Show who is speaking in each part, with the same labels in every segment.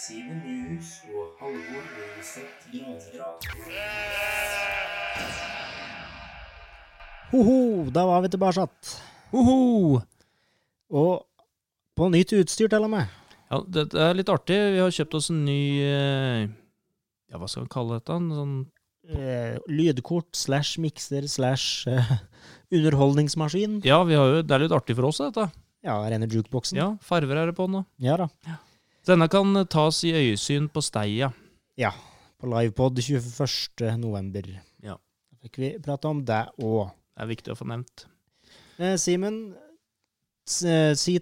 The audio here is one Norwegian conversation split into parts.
Speaker 1: Simen Nyhus og Halvor Løseth Gitra. Hoho, da var vi tilbake.
Speaker 2: Hoho!
Speaker 1: Og på nytt utstyr, til og med.
Speaker 2: Ja, det, det er litt artig. Vi har kjøpt oss en ny eh, Ja, hva skal vi kalle dette? En sånn
Speaker 1: Eh, lydkort slash mikser slash eh, underholdningsmaskin.
Speaker 2: Ja, vi har jo, det er litt artig for oss, dette.
Speaker 1: Ja, rene jukeboksen.
Speaker 2: Ja, farver er det på nå.
Speaker 1: ja da.
Speaker 2: Så denne kan eh, tas i øyesyn på Steia.
Speaker 1: Ja, på livepod 21. november.
Speaker 2: Ja.
Speaker 1: Da fikk vi prate om det òg.
Speaker 2: Det er viktig å få nevnt.
Speaker 1: Eh, Simen, eh, si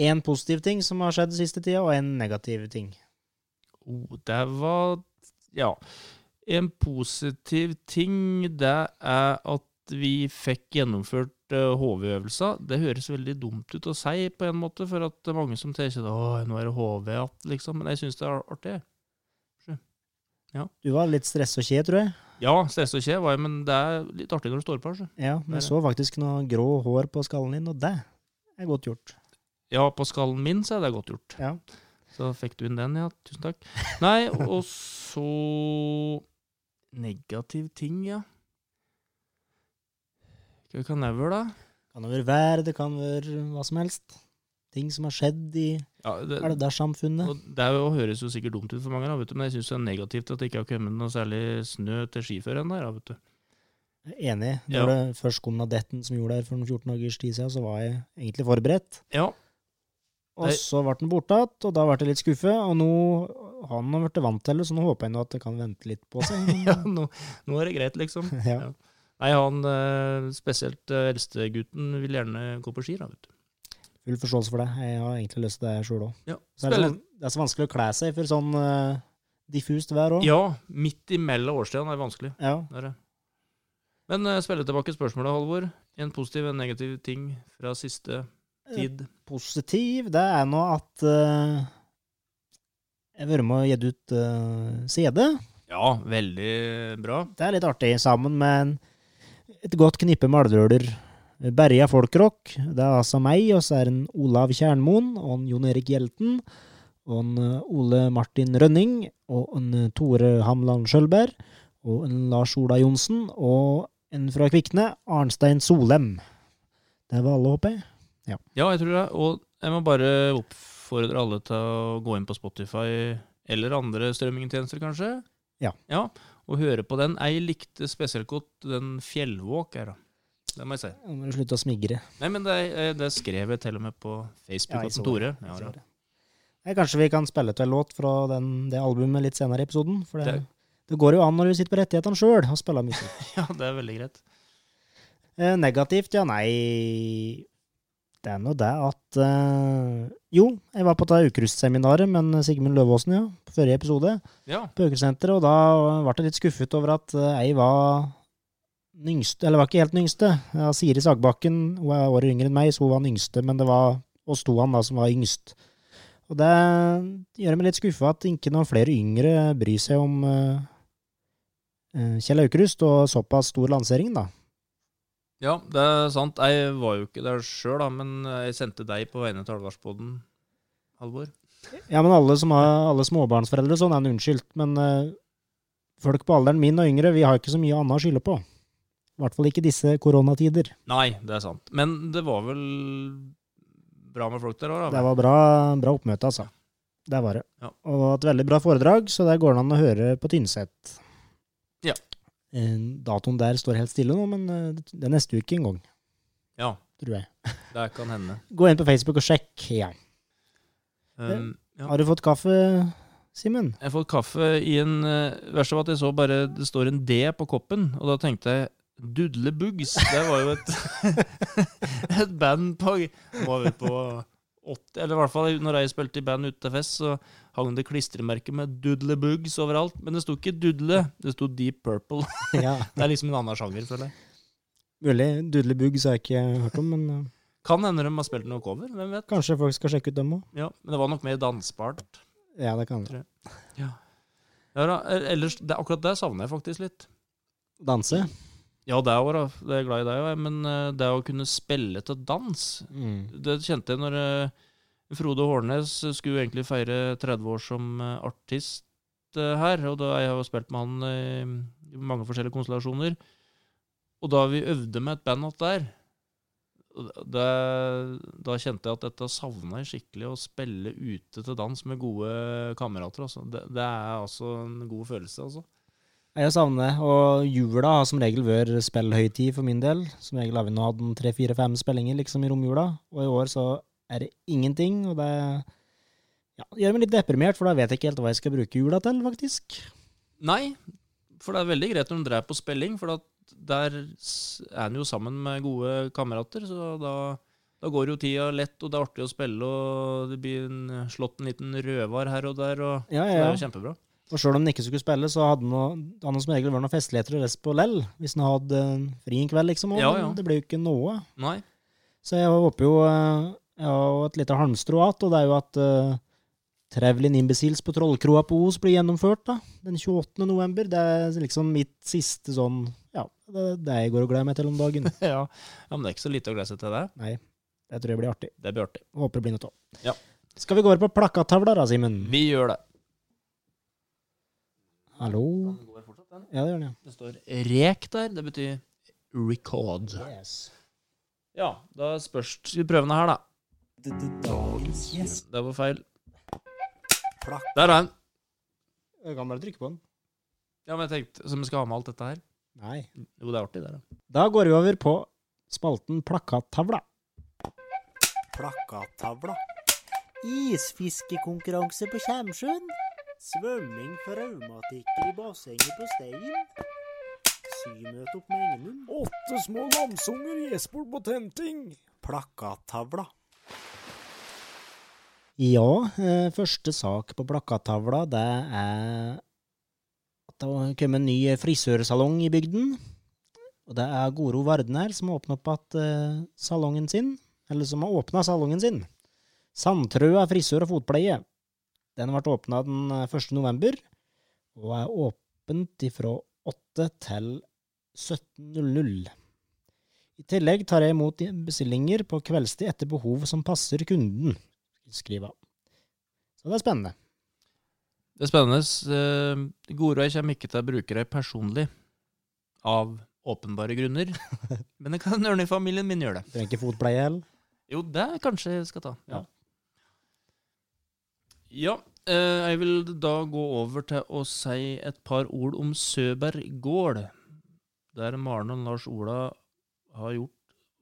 Speaker 1: én positiv ting som har skjedd den siste tida, og en negativ ting.
Speaker 2: Oh, det var Ja. En positiv ting, det er at vi fikk gjennomført eh, HV-øvelser. Det høres veldig dumt ut å si, på en måte, for at det er mange som tenker at nå er det HV igjen, liksom. Men jeg syns det er artig.
Speaker 1: Du var litt stressa og kje, tror jeg.
Speaker 2: Ja, stress og kje var jeg, men det er litt artig når du står på. Så.
Speaker 1: Ja, men jeg så faktisk noe grå hår på skallen din, og det er godt gjort.
Speaker 2: Ja, på skallen min så er det godt gjort.
Speaker 1: Ja.
Speaker 2: Så fikk du inn den, ja. Tusen takk. Nei, og så Negativ ting, ja. Hva kan det være, da?
Speaker 1: Kan det være vær, det kan være hva som helst. Ting som har skjedd i
Speaker 2: Ja, det,
Speaker 1: Alvdalssamfunnet.
Speaker 2: og det er høres jo sikkert dumt ut for mange, da, vet du, men jeg syns det er negativt at det ikke har kommet noe særlig snø til skiføreren der. Da, vet du.
Speaker 1: Enig. Når
Speaker 2: Ja.
Speaker 1: det først kom Nadetten som gjorde det her for noen 14 dagers tid siden, så var jeg egentlig forberedt.
Speaker 2: Ja,
Speaker 1: Og så ble den borte igjen, og da ble jeg litt skuffet. Og nå har han blitt vant til det, så nå håper jeg nå at det kan vente litt på seg.
Speaker 2: ja nå, nå er det greit, liksom.
Speaker 1: ja.
Speaker 2: Nei, han eh, spesielt uh, eldstegutten vil gjerne gå på ski, da, vet du.
Speaker 1: Full forståelse for det. Jeg har egentlig lyst til det sjøl òg.
Speaker 2: Ja.
Speaker 1: Så er det, så, det er så vanskelig å kle seg for sånn uh, diffust vær òg.
Speaker 2: Ja, midt imellom årstidene er vanskelig.
Speaker 1: Ja.
Speaker 2: Det er det. Men uh, spille tilbake spørsmålet, Halvor. En positiv og en negativ ting fra siste tid.
Speaker 1: Positiv, det er nå at uh, jeg har vært med og gitt ut uh, CD.
Speaker 2: Ja, veldig bra.
Speaker 1: Det er litt artig, sammen med en, et godt knippe malvøler. Berja folkrock. Det er altså meg, og så er det Olav Kjernmoen og en Jon Erik Hjelten. Og en uh, Ole Martin Rønning og en uh, Tore Hamland Skjølberg. Og en Lars Ola Johnsen og en fra Kvikne, Arnstein Solem. Det var alle, håper jeg.
Speaker 2: Ja, jeg tror det. Og jeg må bare oppfordre alle til å gå inn på Spotify eller andre strømmingtjenester, kanskje.
Speaker 1: Ja.
Speaker 2: ja. Og høre på den. Jeg likte spesielt godt den Fjellvåk her, da. Det må jeg si.
Speaker 1: Nå må du slutte å smigre.
Speaker 2: Nei, men det, eh, det skrev jeg til og med på Facebook
Speaker 1: jeg
Speaker 2: av Tore. Ja, ja.
Speaker 1: det. Nei, kanskje vi kan spille til en låt fra den, det albumet litt senere i episoden. For det,
Speaker 2: Det-
Speaker 1: det går jo an når du sitter på rettighetene sjøl og spiller musikk.
Speaker 2: ja, det er veldig greit.
Speaker 1: Eh, negativt, ja, nei Det er nå det at uh, Jo, jeg var på det ukrustseminaret med Sigmund Løvaasen, ja, på forrige episode,
Speaker 2: Ja.
Speaker 1: på Aukrustsenteret, og da ble jeg litt skuffet over at eh, jeg var den yngste, eller var ikke helt den yngste. Ja, Siri Sagbakken hun er året yngre enn meg, så hun var den yngste, men det var oss to han da som var yngst. Og det gjør meg litt skuffa at ikke noen flere yngre bryr seg om eh, Kjell Aukrust og såpass stor lansering, da.
Speaker 2: Ja, det er sant. Jeg var jo ikke der sjøl, da, men jeg sendte deg på vegne av Alvarsboden, Halvor.
Speaker 1: Ja, men alle som har alle småbarnsforeldre sånn, er en unnskyldt. Men uh, folk på alderen min og yngre, vi har ikke så mye annet å skylde på. I hvert fall ikke disse koronatider.
Speaker 2: Nei, det er sant. Men det var vel bra med folk der òg,
Speaker 1: Det var bra, bra oppmøte, altså. Det var det.
Speaker 2: Ja.
Speaker 1: Og et veldig bra foredrag, så der går det an å høre på Tynset.
Speaker 2: Ja.
Speaker 1: Eh, Datoen der står helt stille nå, men eh, det er neste uke en gang,
Speaker 2: Ja,
Speaker 1: tror jeg.
Speaker 2: det kan hende.
Speaker 1: Gå inn på Facebook og sjekk. igjen.
Speaker 2: Um, ja.
Speaker 1: Har du fått kaffe, Simen?
Speaker 2: Jeg har fått kaffe i en Verst av at jeg så bare det står en D på koppen, og da tenkte jeg Dudle Bugs. Det var jo et, et band på Var vel på 80 Eller i hvert fall når jeg spilte i band ute til fest, så hang det klistremerker med Doodle Boogs overalt. Men det sto ikke Dudle, det sto Deep Purple.
Speaker 1: ja.
Speaker 2: Det er liksom en annen sjanger, føler jeg.
Speaker 1: Mulig. Doodle Boogs har jeg ikke hørt om, men eh,
Speaker 2: Kan hende de har spilt noe cover, hvem vet.
Speaker 1: kanskje folk skal sjekke ut dem òg.
Speaker 2: Ja, Men det var nok mer dansbart.
Speaker 1: Ja, det kan det.
Speaker 2: Ja ja da, ellers, det, akkurat det savner jeg faktisk litt.
Speaker 1: Danse?
Speaker 2: Ja, det òg, da. Det er glad i deg òg. Men eh, det å kunne spille til dans,
Speaker 1: Mm.
Speaker 2: det kjente jeg når eh, Frode Hårnes skulle egentlig feire 30 år som eh, artist her. Og da jeg har spilt med han i mange forskjellige konstellasjoner. Og da vi øvde med et band att der, det, da kjente jeg at dette savna jeg skikkelig. Å spille ute til dans med gode kamerater. Altså. Det, det er altså en god følelse, altså.
Speaker 1: Jeg savner det. Og jula har som regel vært spillhøytid for min del. Som regel har vi nå hatt en tre, fire, fem spillinger liksom i romjula, og i år så er det ingenting. Og det ja, gjør meg litt deprimert, for da vet jeg ikke helt hva jeg skal bruke jula til, faktisk.
Speaker 2: Nei, for det er veldig greit når du drar på spilling, for at der er en jo sammen med gode kamerater, så da, da går jo tida lett, og det er artig å spille, og det blir en, slått en liten røvar her og der, og
Speaker 1: Ja,
Speaker 2: så det er jo kjempebra.
Speaker 1: Og sjøl om han ikke skulle spille, så hadde han han som regel vært noen festligheter og rest på lell. Hvis han hadde fri en kveld, liksom.
Speaker 2: Ja, ja.
Speaker 1: Det ble jo ikke noe.
Speaker 2: Nei,
Speaker 1: Så jeg håper jo eh, Jeg har et lite halmstrå igjen, og det er jo at uh, Traveling Imbeciles på Trollkroa på Os blir gjennomført da, den 28. november. Det er liksom mitt siste sånn Ja, det er det jeg går og gleder meg til om dagen.
Speaker 2: ja. ja, men det er ikke så lite å glede seg til det.
Speaker 1: Nei, det tror jeg blir artig.
Speaker 2: Det blir artig.
Speaker 1: Håper det blir noe av.
Speaker 2: Ja.
Speaker 1: Skal vi gå over på plakattavla da, Simen?
Speaker 2: Vi gjør det.
Speaker 1: Hallo?
Speaker 2: Den går fortsatt, den.
Speaker 1: Ja, det gjør den, ja.
Speaker 2: Det står rek der, det betyr record.
Speaker 1: Yes.
Speaker 2: Ja, da spørs prøvene her, da.
Speaker 1: Dagens gjest.
Speaker 2: Det var feil. Der er den.
Speaker 1: Jeg kan bare trykke på den.
Speaker 2: Ja, men jeg tenkte, så vi skal ha med alt dette her?
Speaker 1: Nei.
Speaker 2: Jo, det er artig, det. da.
Speaker 1: Da går vi over på spalten Plakattavla.
Speaker 3: Plakattavla. Isfiskekonkurranse på Kjemsjøen. Svømming for raumatikere i bassenget på Stein. Symøte opp med Engelund.
Speaker 1: Åtte små lamsunger i Esport på tenting.
Speaker 3: Plakattavla.
Speaker 1: Ja, eh, første sak på plakattavla, det er at det har kommet en ny frisørsalong i bygden. Og det er Goro Varden her som har åpna opp at, eh, salongen sin, eller som har åpna salongen sin. Sandtrøa frisør og fotpleie. Den ble åpna den eh, 1. november, og er åpent fra 8 til 17.00. I tillegg tar jeg imot bestillinger på kveldstid etter behov som passer kunden skriver han. Så det er spennende.
Speaker 2: Det er spennende. Eh, Gorøy kommer ikke til å bruke det personlig, av åpenbare grunner. Men det kan ørnefamilien min gjøre det.
Speaker 1: Trenger ikke fotpleie heller.
Speaker 2: Jo, det kanskje jeg skal ta. Ja. ja eh, jeg vil da gå over til å si et par ord om Søberg gård. Der Maren og Lars Ola har gjort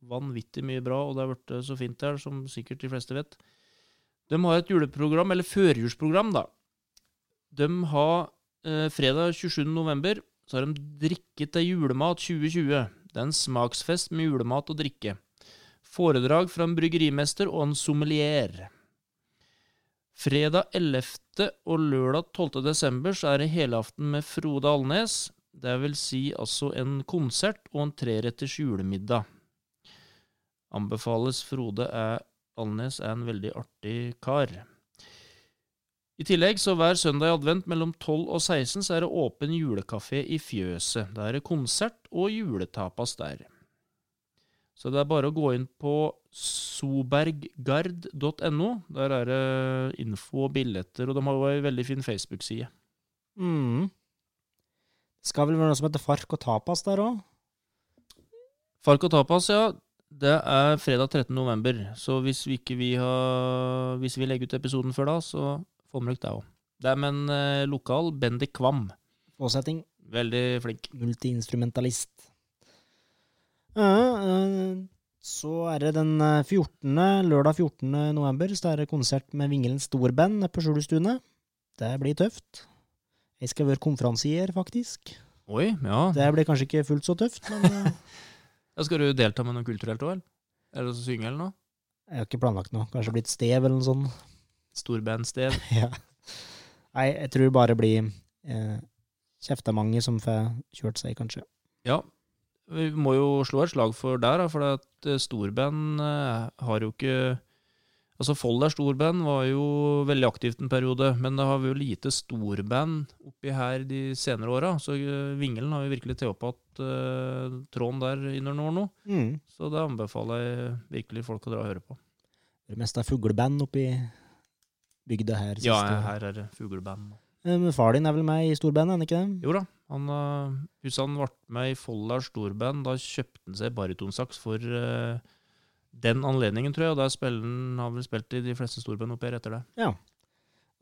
Speaker 2: vanvittig mye bra, og det har blitt så fint der, som sikkert de fleste vet. De har et juleprogram, eller førjulsprogram, da. De har eh, fredag 27. november, så har de Drikke til julemat 2020. Det er en smaksfest med julemat og drikke. Foredrag fra en bryggerimester og en sommelier. Fredag 11. og lørdag 12. desember så er det helaften med Frode Alnes. Det vil si altså en konsert og en treretters julemiddag. Anbefales Frode er Alnes er en veldig artig kar. I tillegg, så hver søndag i advent mellom 12 og 16 så er det åpen julekafé i Fjøset. Da er det konsert og juletapas der. Så det er bare å gå inn på soberggard.no. Der er det info og billetter, og de har jo ei veldig fin Facebook-side.
Speaker 1: Mm. Skal vel være noe som heter Fark og tapas der òg?
Speaker 2: Fark og tapas, ja. Det er fredag 13. november. Så hvis vi ikke vi har Hvis vi legger ut episoden før da, så får vi nok det òg. Det er med en eh, lokal Bendik Kvam.
Speaker 1: Påsetting.
Speaker 2: Veldig flink.
Speaker 1: Multiinstrumentalist. Eh, så er det den eh, 14., lørdag 14. november, så er det konsert med Vingelen Storband på Skjulestune. Det blir tøft. Jeg skal være konferansier, faktisk.
Speaker 2: Oi, ja.
Speaker 1: Det blir kanskje ikke fullt så tøft, men eh,
Speaker 2: ja. Skal du delta med noe kulturelt òg, eller? Er det å synge, eller noe?
Speaker 1: jeg har ikke planlagt noe. Kanskje blitt stev eller noe sånt.
Speaker 2: Storbandstev?
Speaker 1: Ja. Nei, jeg tror det bare blir eh, kjeftemange som får kjørt seg, kanskje.
Speaker 2: Ja. Vi må jo slå et slag for der, for at eh, storband eh, har jo ikke Altså Folder storband var jo veldig aktivt en periode, men det har vi jo lite storband oppi her de senere åra. Så eh, Vingelen har jo virkelig igjen uh, tråden der under noen år nå.
Speaker 1: Mm.
Speaker 2: Så det anbefaler jeg virkelig folk å dra og høre på.
Speaker 1: Det meste er fugleband oppi bygda her. Siste Ja,
Speaker 2: her er det fugleband.
Speaker 1: Men far din er vel med i storbandet, er han ikke det?
Speaker 2: Jo da, han, uh, han ble med i Follars storband, da kjøpte han seg baritonsaks for uh, den anledningen, tror jeg. Og der han, har vel spilt i de fleste storband opp her etter det.
Speaker 1: Ja.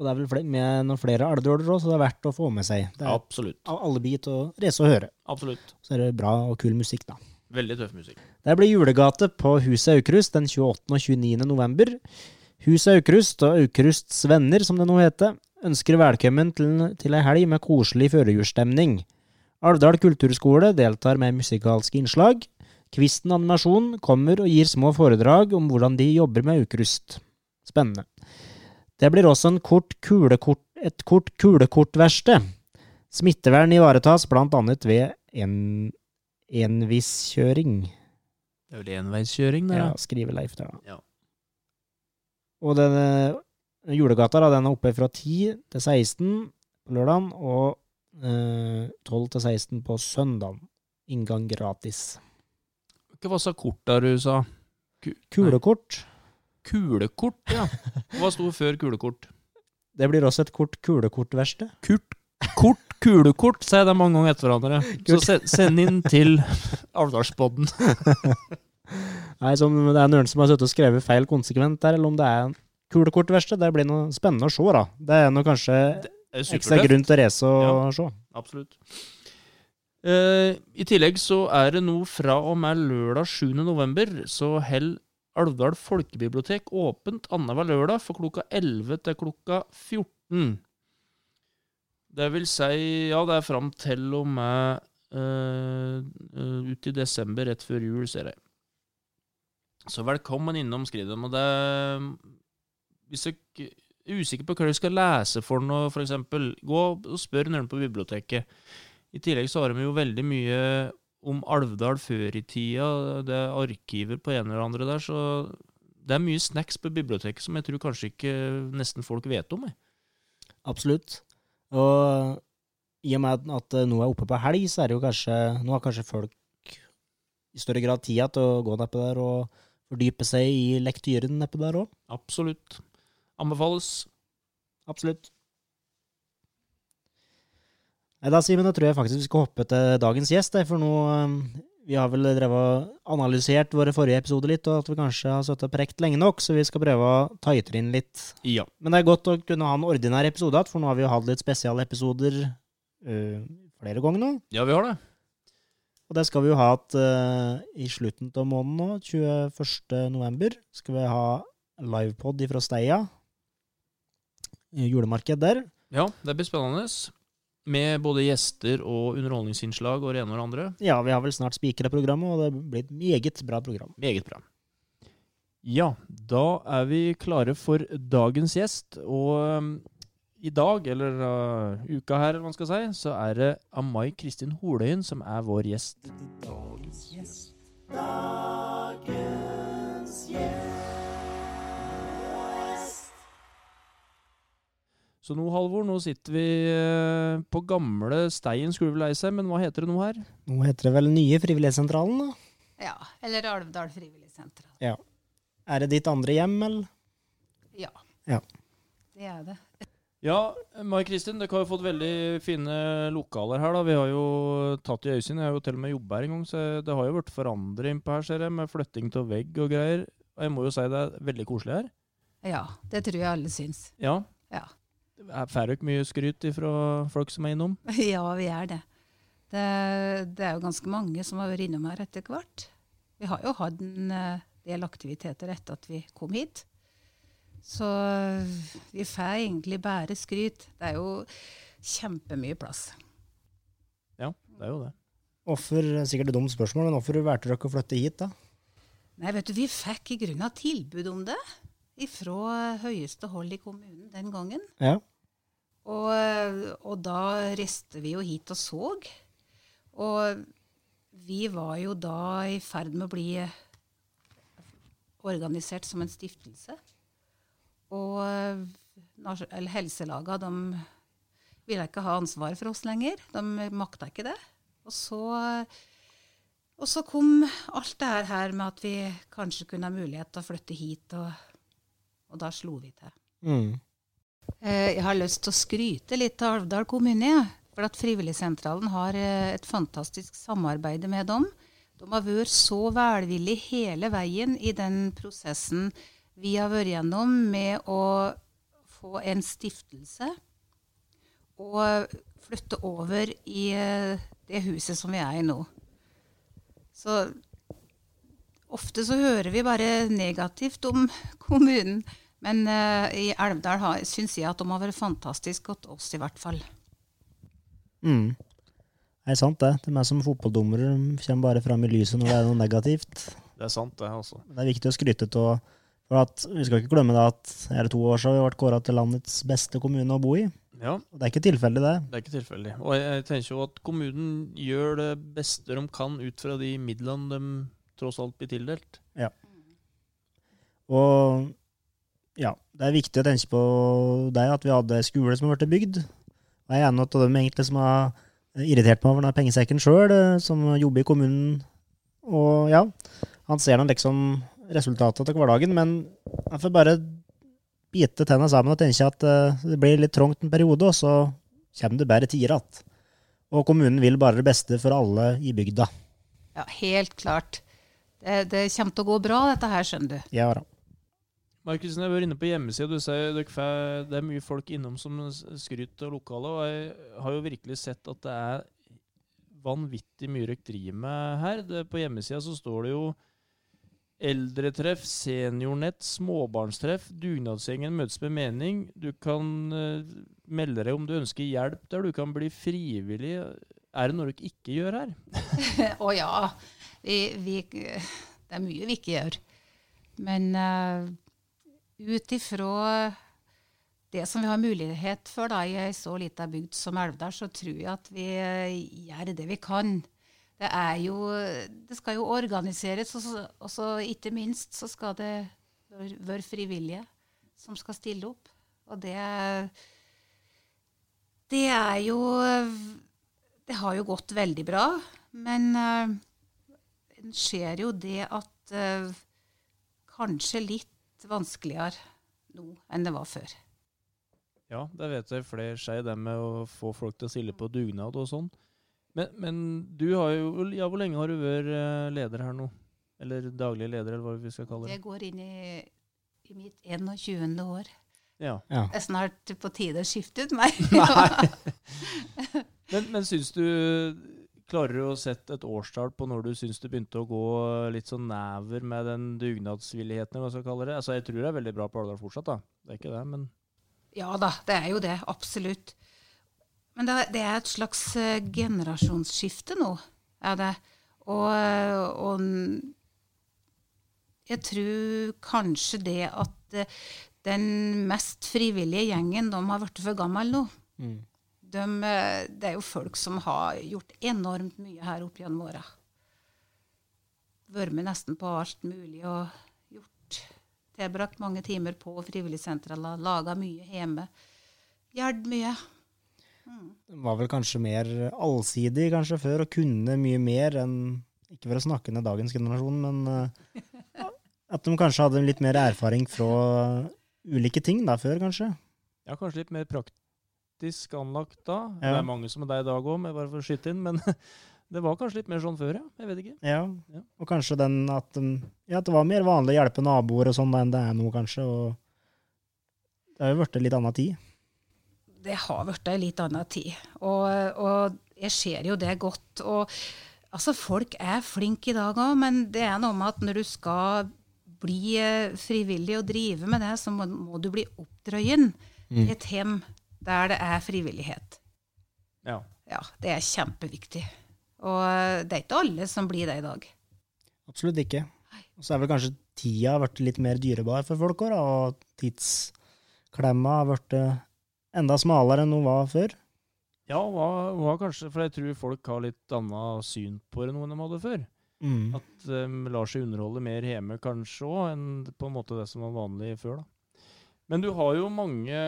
Speaker 1: Og det er vel flere, med noen flere alvdåler òg, så det er verdt å få med seg. Det er
Speaker 2: Absolutt.
Speaker 1: av alle bit å reise og høre.
Speaker 2: Absolutt.
Speaker 1: Så er det bra og kul musikk, da.
Speaker 2: Veldig tøff musikk.
Speaker 1: Det blir julegate på Huset Aukrust den 28. og 29. november. Huset Aukrust og Aukrusts venner, som det nå heter, ønsker velkommen til, til ei helg med koselig førjulsstemning. Alvdal kulturskole deltar med musikalske innslag. Kvisten animasjon kommer og gir små foredrag om hvordan de jobber med ukrust. Spennende. Det blir også en kort kulekort, et kort kulekortverksted. Smittevern ivaretas annet ved en enviskjøring.
Speaker 2: Det er vel enveiskjøring, det.
Speaker 1: Ja, skriver Leif der, da.
Speaker 2: Ja.
Speaker 1: Og denne julegata, da, den er oppe fra 10 til 16 på lørdagen, og eh, 12 til 16 på søndagen. Inngang gratis.
Speaker 2: Hva sa korta du sa?
Speaker 1: Kulekort.
Speaker 2: Kulekort, ja. Hva sto før kulekort?
Speaker 1: Det blir også et kort kulekortverksted.
Speaker 2: Kurt, kort, kulekort, sier det mange ganger etter hverandre. Så se- send inn til Alvdalspodden.
Speaker 1: Nei, som det er noen som har sittet og skrevet feil konsekvent der, eller om det er en kulekortverksted. Det blir noe spennende å se, da. Det er noe kanskje ekstra grunn til å race og se.
Speaker 2: Absolutt. Uh, I tillegg så er det nå fra og med lørdag 7. november, så held Alvdal folkebibliotek åpent annenhver lørdag fra klokka 11 til klokka 14. Det vil si, ja, det er fram til og med uh, ut i desember, rett før jul, ser jeg. Så velkommen innom, skriver de. Og det Hvis du er usikker på hva du skal lese for noe, f.eks., gå og spør noen på biblioteket. I tillegg så har de jo veldig mye om Alvdal før i tida, det er arkiver på en eller andre der, så det er mye snacks på biblioteket som jeg tror kanskje ikke nesten folk vet om. Jeg.
Speaker 1: Absolutt. Og i og med at nå er oppe på helg, så er det jo kanskje Nå har kanskje folk i større grad tida til å gå nedpå der og fordype seg i lektyren nedpå der òg.
Speaker 2: Absolutt. Anbefales.
Speaker 1: Absolutt. Nei, da, Simen, da tror jeg faktisk vi skal hoppe til dagens gjest. For nå um, Vi har vel drevet analysert våre forrige episoder litt, og at vi kanskje har sittet og prekt lenge nok, så vi skal prøve å tighte inn litt.
Speaker 2: Ja.
Speaker 1: Men det er godt å kunne ha en ordinær episode igjen, for nå har vi jo hatt litt spesialepisoder uh, flere ganger nå.
Speaker 2: ja, vi har det.
Speaker 1: Og det skal vi jo ha at uh, i slutten av måneden nå, 21. november, skal vi ha livepod fra Steia. Eh, Julemarked der.
Speaker 2: Ja, det blir spennende. Med både gjester og underholdningsinnslag og det ene og det andre.
Speaker 1: Ja, vi har vel snart spikra programmet, og det blir et meget bra program.
Speaker 2: Meget bra. Ja, da er vi klare for dagens gjest. Og um, i dag, eller uh, uka her, eller hva man skal si, så er det Amai Kristin Holøyen som er vår gjest.
Speaker 3: Dagens gjest. Dagens gjest.
Speaker 2: Så nå, Halvor, nå sitter vi uh, på gamle Stein skulle vel lei seg, men hva heter det nå her?
Speaker 1: Nå heter det vel Nye Frivillighetssentralen, da?
Speaker 4: Ja, eller Alvdal frivilligsentral.
Speaker 1: Er det ditt andre hjem, eller?
Speaker 4: Ja.
Speaker 1: Ja.
Speaker 4: Det er det.
Speaker 2: Ja, Mai Kristin, dere har jo fått veldig fine lokaler her. da. Vi har jo tatt i øyesyn. Jeg har jo til og med jobba her en gang, så det har jo vært forandring på her, ser jeg, med flytting av vegg og greier. Og jeg må jo si det er veldig koselig her.
Speaker 4: Ja, det tror jeg alle syns.
Speaker 2: Ja.
Speaker 4: Ja.
Speaker 2: Får dere mye skryt fra folk som er innom?
Speaker 4: Ja, vi er det. Det, det er jo ganske mange som har vært innom her etter hvert. Vi har jo hatt en eh, del aktiviteter etter at vi kom hit. Så eh, vi får egentlig bare skryt. Det er jo kjempemye plass.
Speaker 2: Ja, det er jo det.
Speaker 1: Hvorfor, sikkert et dumt spørsmål, men hvorfor valgte dere å flytte hit, da?
Speaker 4: Nei, vet du, vi fikk i grunnen tilbud om det fra høyeste hold i kommunen den gangen.
Speaker 1: Ja.
Speaker 4: Og, og da reiste vi jo hit og så. Og vi var jo da i ferd med å bli organisert som en stiftelse. Og helselaga de ville ikke ha ansvar for oss lenger. De makta ikke det. Og så, og så kom alt det her- her med at vi kanskje kunne ha mulighet til å flytte hit, og, og da slo vi til.
Speaker 1: Mm.
Speaker 4: Eh, Jeg har lyst til å skryte litt av Alvdal kommune. For at Frivilligsentralen har eh, et fantastisk samarbeid med dem. De har vært så velvillige hele veien i den prosessen vi har vært gjennom med å få en stiftelse og flytte over i eh, det huset som vi er i nå. Så ofte så hører vi bare negativt om kommunen. Men uh, i Elvdal har- syns jeg at de har vært fantastisk godt oss, i hvert fall.
Speaker 1: Mm. Det er sant, det. De er som fotballdommere. De kommer bare fram i lyset når det er noe negativt.
Speaker 2: Det er sant, det, altså.
Speaker 1: Det er viktig å skryte av. For at, vi skal ikke glemme det at er det to år siden vi ble kåra til landets beste kommune å bo i.
Speaker 2: Ja,
Speaker 1: Og det er ikke tilfeldig, det.
Speaker 2: det er ikke tilfeldig. Og jeg, jeg tenker jo at kommunen gjør det beste de kan ut fra de midlene de tross alt blir tildelt. Ja.
Speaker 1: Og ja, det er viktig å tenke på deg, at vi hadde skole som blitt bygd. Og jeg er en av dem egentlig som har irritert meg over den pengesekken sjøl, som jobber i kommunen. Og ja, han ser nå liksom resultatet av hverdagen, men jeg får bare bite tenna sammen og tenke at eh, det blir litt trangt en periode, og så kommer det bare tider igjen. Og kommunen vil bare det beste for alle i bygda.
Speaker 4: Ja, helt klart. Det, det kommer til å gå bra, dette her, skjønner du.
Speaker 1: Ja, da.
Speaker 2: Markus, jeg var inne på hjemmesida. Du sier det er mye folk innom som skryter av lokalet. Og jeg har jo virkelig sett at det er vanvittig mye dere driver med her. Det, på hjemmesida så står det jo eldretreff, seniornett, småbarnstreff, dugnadsgjengen møtes med mening. Du kan uh, melde deg om du ønsker hjelp der. Du kan bli frivillig. Er det noe dere ikke gjør her?
Speaker 4: Å ja. Vi, vi, det er mye vi ikke gjør. Men uh, ut ifra det som vi har mulighet for da, i ei så lita bygd som Elvdal, så tror jeg at vi eh, gjør det vi kan. Det er jo Det skal jo organiseres, og så, og så ikke minst så skal det være- frivillige som skal stille opp. Og det Det er jo Det har jo gått veldig bra, men eh, en ser jo det at eh, kanskje litt vanskeligere nå enn det var før.
Speaker 2: Ja, det vet jeg flere sier, det med å få folk til å stille på dugnad og sånn. Men, men du har jo Ja, hvor lenge har du vært eh, leder her nå? Eller daglig leder, eller hva vi skal kalle det?
Speaker 4: Jeg går inn i, i mitt 21. år.
Speaker 2: Ja.
Speaker 1: Ja.
Speaker 4: Det er snart på tide å skifte ut meg.
Speaker 2: Men, men syns du Klarer du å sette et årstall på når du syns det begynte å gå litt sånn never med den dugnadsvilligheten, eller hva skal kalle det? Altså, jeg tror det er veldig bra på Alvdal fortsatt, da. Det er ikke det, men
Speaker 4: Ja da, det er jo det. Absolutt. Men det, det er et slags eh, generasjonsskifte nå, er det. Og, eh, og jeg tror kanskje det at eh, den mest frivillige gjengen, de har blitt for gammel nå.
Speaker 1: Mm.
Speaker 4: De, eh, det er jo folk som har gjort enormt mye her opp gjennom åra. Vært med nesten på alt mulig og gjort Tilbrakt mange timer på frivilligsentrene, laga mye hjemme. Hjulpet mye.
Speaker 1: Den var vel kanskje mer allsidig kanskje før, og kunne mye mer enn Ikke for å snakke ned dagens generasjon, men eh, at de kanskje hadde litt mer erfaring fra ulike ting da før, kanskje.
Speaker 2: ja, kanskje litt mer praktisk anlagt da.
Speaker 1: Ja.
Speaker 2: Det er mange som er deg i dag òg, bare for å skyte inn, men det var kanskje litt mer sånn før, ja. Jeg vet ikke.
Speaker 1: Ja.
Speaker 2: Ja.
Speaker 1: Og kanskje den at, ja, at det var mer vanlig å hjelpe naboer og sånn enn det er nå, kanskje. Og det har jo blitt litt annen tid.
Speaker 4: det har blitt ei litt annen tid. Og, og jeg ser jo det godt. Og altså, folk er flinke i dag òg, men det er noe med at når du skal bli eh, frivillig og drive med det, så må, må du bli oppdrøyen i et hjem der det er frivillighet.
Speaker 2: Ja.
Speaker 4: Ja, det er kjempeviktig. Og det er ikke alle som blir det i dag.
Speaker 1: Absolutt ikke. Og så er vel kanskje tida blitt litt mer dyrebar for folk òg, og tidsklemma har blitt eh, enda smalere enn hun var før.
Speaker 2: Ja, var, var kanskje, for jeg tror folk har litt annet syn på det nå enn de hadde før.
Speaker 1: Mm.
Speaker 2: At de lar seg underholde mer hjemme kanskje òg, enn på en måte det som var vanlig før. da. Men du har jo mange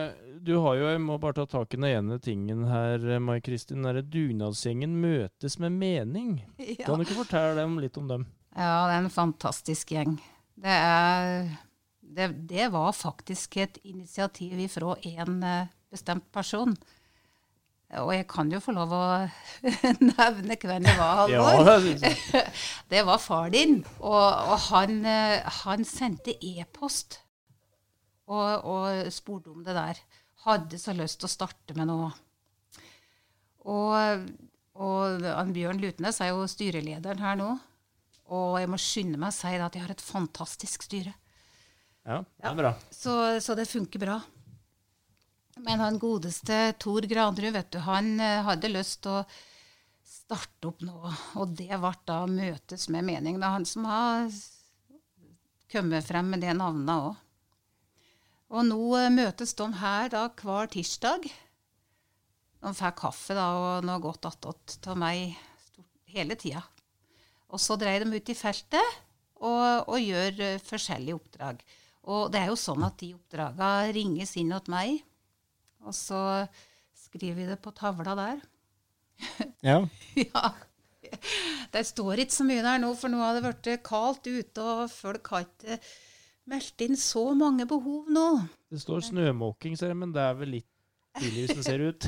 Speaker 2: du har jo, Jeg må bare ta tak i den ene tingen her, Mai Kristin. Den dugnadsgjengen møtes med mening.
Speaker 4: Ja.
Speaker 2: Kan du ikke fortelle dem litt om dem?
Speaker 4: Ja, det er en fantastisk gjeng. Det, er, det, det var faktisk et initiativ ifra en eh, bestemt person. Og jeg kan jo få lov å nevne hvem det var, Halvor.
Speaker 2: det.
Speaker 4: Det var far din. Og, og han, eh, han sendte e-post og, og spurte om det der. Hadde så lyst til å starte med noe. Og, og Bjørn Lutnes er jo styrelederen her nå. Og jeg må skynde meg å si at jeg har et fantastisk styre.
Speaker 2: Ja, det er bra.
Speaker 4: Så, så det funker bra. Men han godeste Tor Granrud, vet du, han eh, hadde lyst til å starte opp nå. Og det ble da møtes med mening. Det er han som har kommet frem med det navnet òg. Og nå eh, møtes de her da hver tirsdag. De får kaffe da, og noe godt attåt av meg stort- hele tida. Og så dreier de ut i feltet og, og gjør eh, forskjellige oppdrag. Og det er jo sånn at de oppdraga ringes inn til meg, og så skriver vi det på tavla der.
Speaker 1: Ja.
Speaker 4: ja. Det står ikke så mye der nå, for nå har det blitt kaldt ute, og folk har ikke meldt inn så mange behov nå.
Speaker 2: Det står snømåking, ser jeg, men det er vel litt tidlig hvis det ser ut.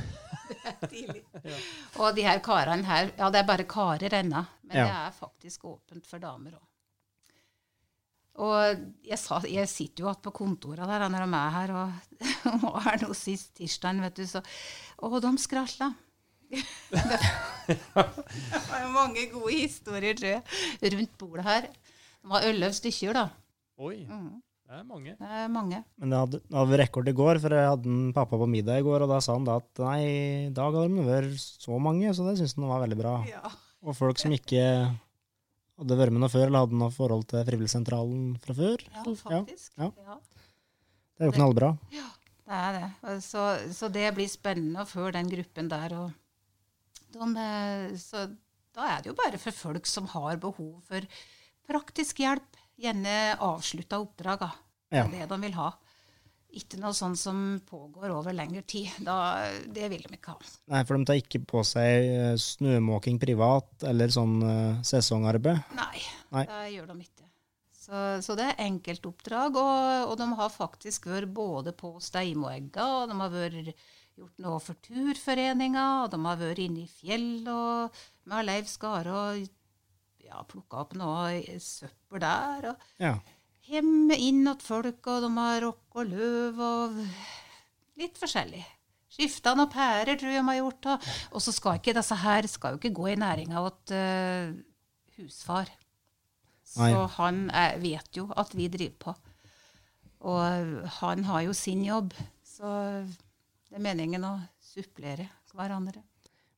Speaker 4: Og de her karene her, ja det er bare karer ennå, men
Speaker 1: Ja.
Speaker 4: det er faktisk åpent for damer òg. Og jeg, sa, jeg sitter jo igjen på kontoret der når de er her, og, og her nå sist tirsdag, vet du, så Og de skrasla. det var jo mange gode historier, tror jeg, rundt bordet her. De var elleve stykker, da.
Speaker 2: Oi,
Speaker 4: Mm.
Speaker 2: det er mange.
Speaker 4: Det er mange.
Speaker 1: Men det hadde, hadde rekord i går, for jeg hadde en pappa på middag i går, og da sa han da at nei, i dag hadde de vært så mange, så det syntes han var veldig bra.
Speaker 4: Ja.
Speaker 1: Og folk som ikke hadde vært med noe før, eller hadde noe forhold til Frivilligsentralen fra før.
Speaker 4: Ja, faktisk.
Speaker 1: ja.
Speaker 4: ja.
Speaker 1: Det er jo knallbra.
Speaker 4: Det er det. Så, så det blir spennende å føre den gruppen der. Og de, eh, så da er det jo bare for folk som har behov for praktisk hjelp. Gjerne avslutta oppdrag.
Speaker 1: Ja.
Speaker 4: det de vil ha. Ikke noe sånt som pågår over lengre tid. Da, det vil de ikke ha.
Speaker 1: Nei, for de tar ikke på seg eh, snømåking privat eller sånn uh, sesongarbeid.
Speaker 4: Nei,
Speaker 1: Nei.
Speaker 4: det gjør de ikke. Så, så det er enkeltoppdrag, og, og de har faktisk vært både på Steimoegga, og de har vært gjort noe for Turforeninga, og de har vært inne i fjell og med Leiv Skare og ja, plukka opp noe søppel der. og
Speaker 1: Ja.
Speaker 4: Hjemme inn til folk, og de har rock og løv og litt forskjellig. Skifta noen pærer, tror jeg de har gjort. Og, og så skal ikke disse her skal jo ikke gå i næringa til uh, husfar. Så
Speaker 1: Nei.
Speaker 4: han er, vet jo at vi driver på. Og han har jo sin jobb, så det er meningen å supplere hverandre.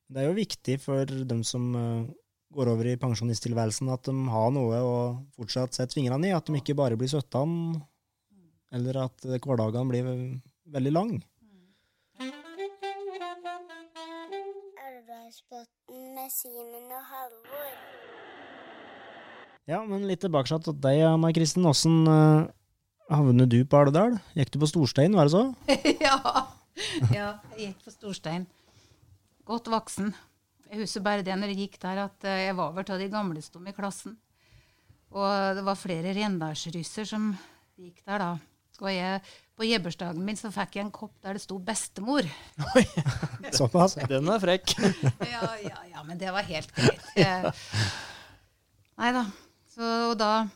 Speaker 1: Det er jo viktig for dem som eh, går over i pensjonisttilværelsen, at de har noe å fortsatt sette fingrene i. At de ikke bare blir 17, eller at eh, hverdagen blir veldig lang.
Speaker 5: Elvdalsbotn med Simen og Halvor.
Speaker 1: Ja, men litt tilbake til deg, Anna Kristin. Åssen uh, havnet du på Alvdal? Gikk du på Storstein, var det så?
Speaker 4: ja. ja, jeg gikk på Storstein. Godt voksen. Jeg husker bare det når jeg gikk der, at eh, jeg var vel av de gamleste i klassen. Og det var flere rendalsrysser som gikk der da. Og jeg, på gjebursdagen min så fikk jeg en kopp der det sto 'bestemor'.
Speaker 1: Såpass?
Speaker 2: Den er frekk.
Speaker 4: Ja, ja, ja, men det var helt greit. Jeg- Nei da. Så og da,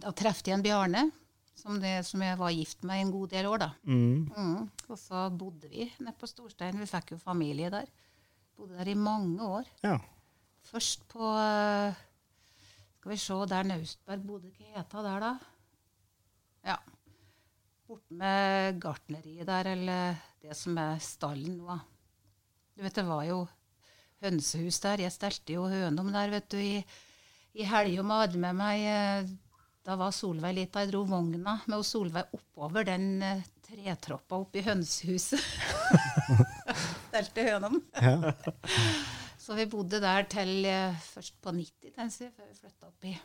Speaker 4: da traff jeg en Bjarne, som, det, som jeg var gift med en god del år, da.
Speaker 1: Mm.
Speaker 4: Mm. Og så bodde vi nede på Storstein. Vi fikk jo familie der. Bodde der i mange år.
Speaker 1: Ja.
Speaker 4: Først på Skal vi se, der Naustberg bodde. Hva het det der, da? Ja. Borte med gartneriet der, eller det som er stallen nå. Du vet, det var jo hønsehus der. Jeg stelte jo hønom der, vet du, i, i helga og hadde med meg eh, Da var Solveig lita. Jeg dro vogna med Solveig oppover den eh, tretroppa oppi i hønsehuset. stelte hønom.
Speaker 1: Ja.
Speaker 4: Så vi bodde der til eh, først på 90-tallet, før vi flytta opp, i-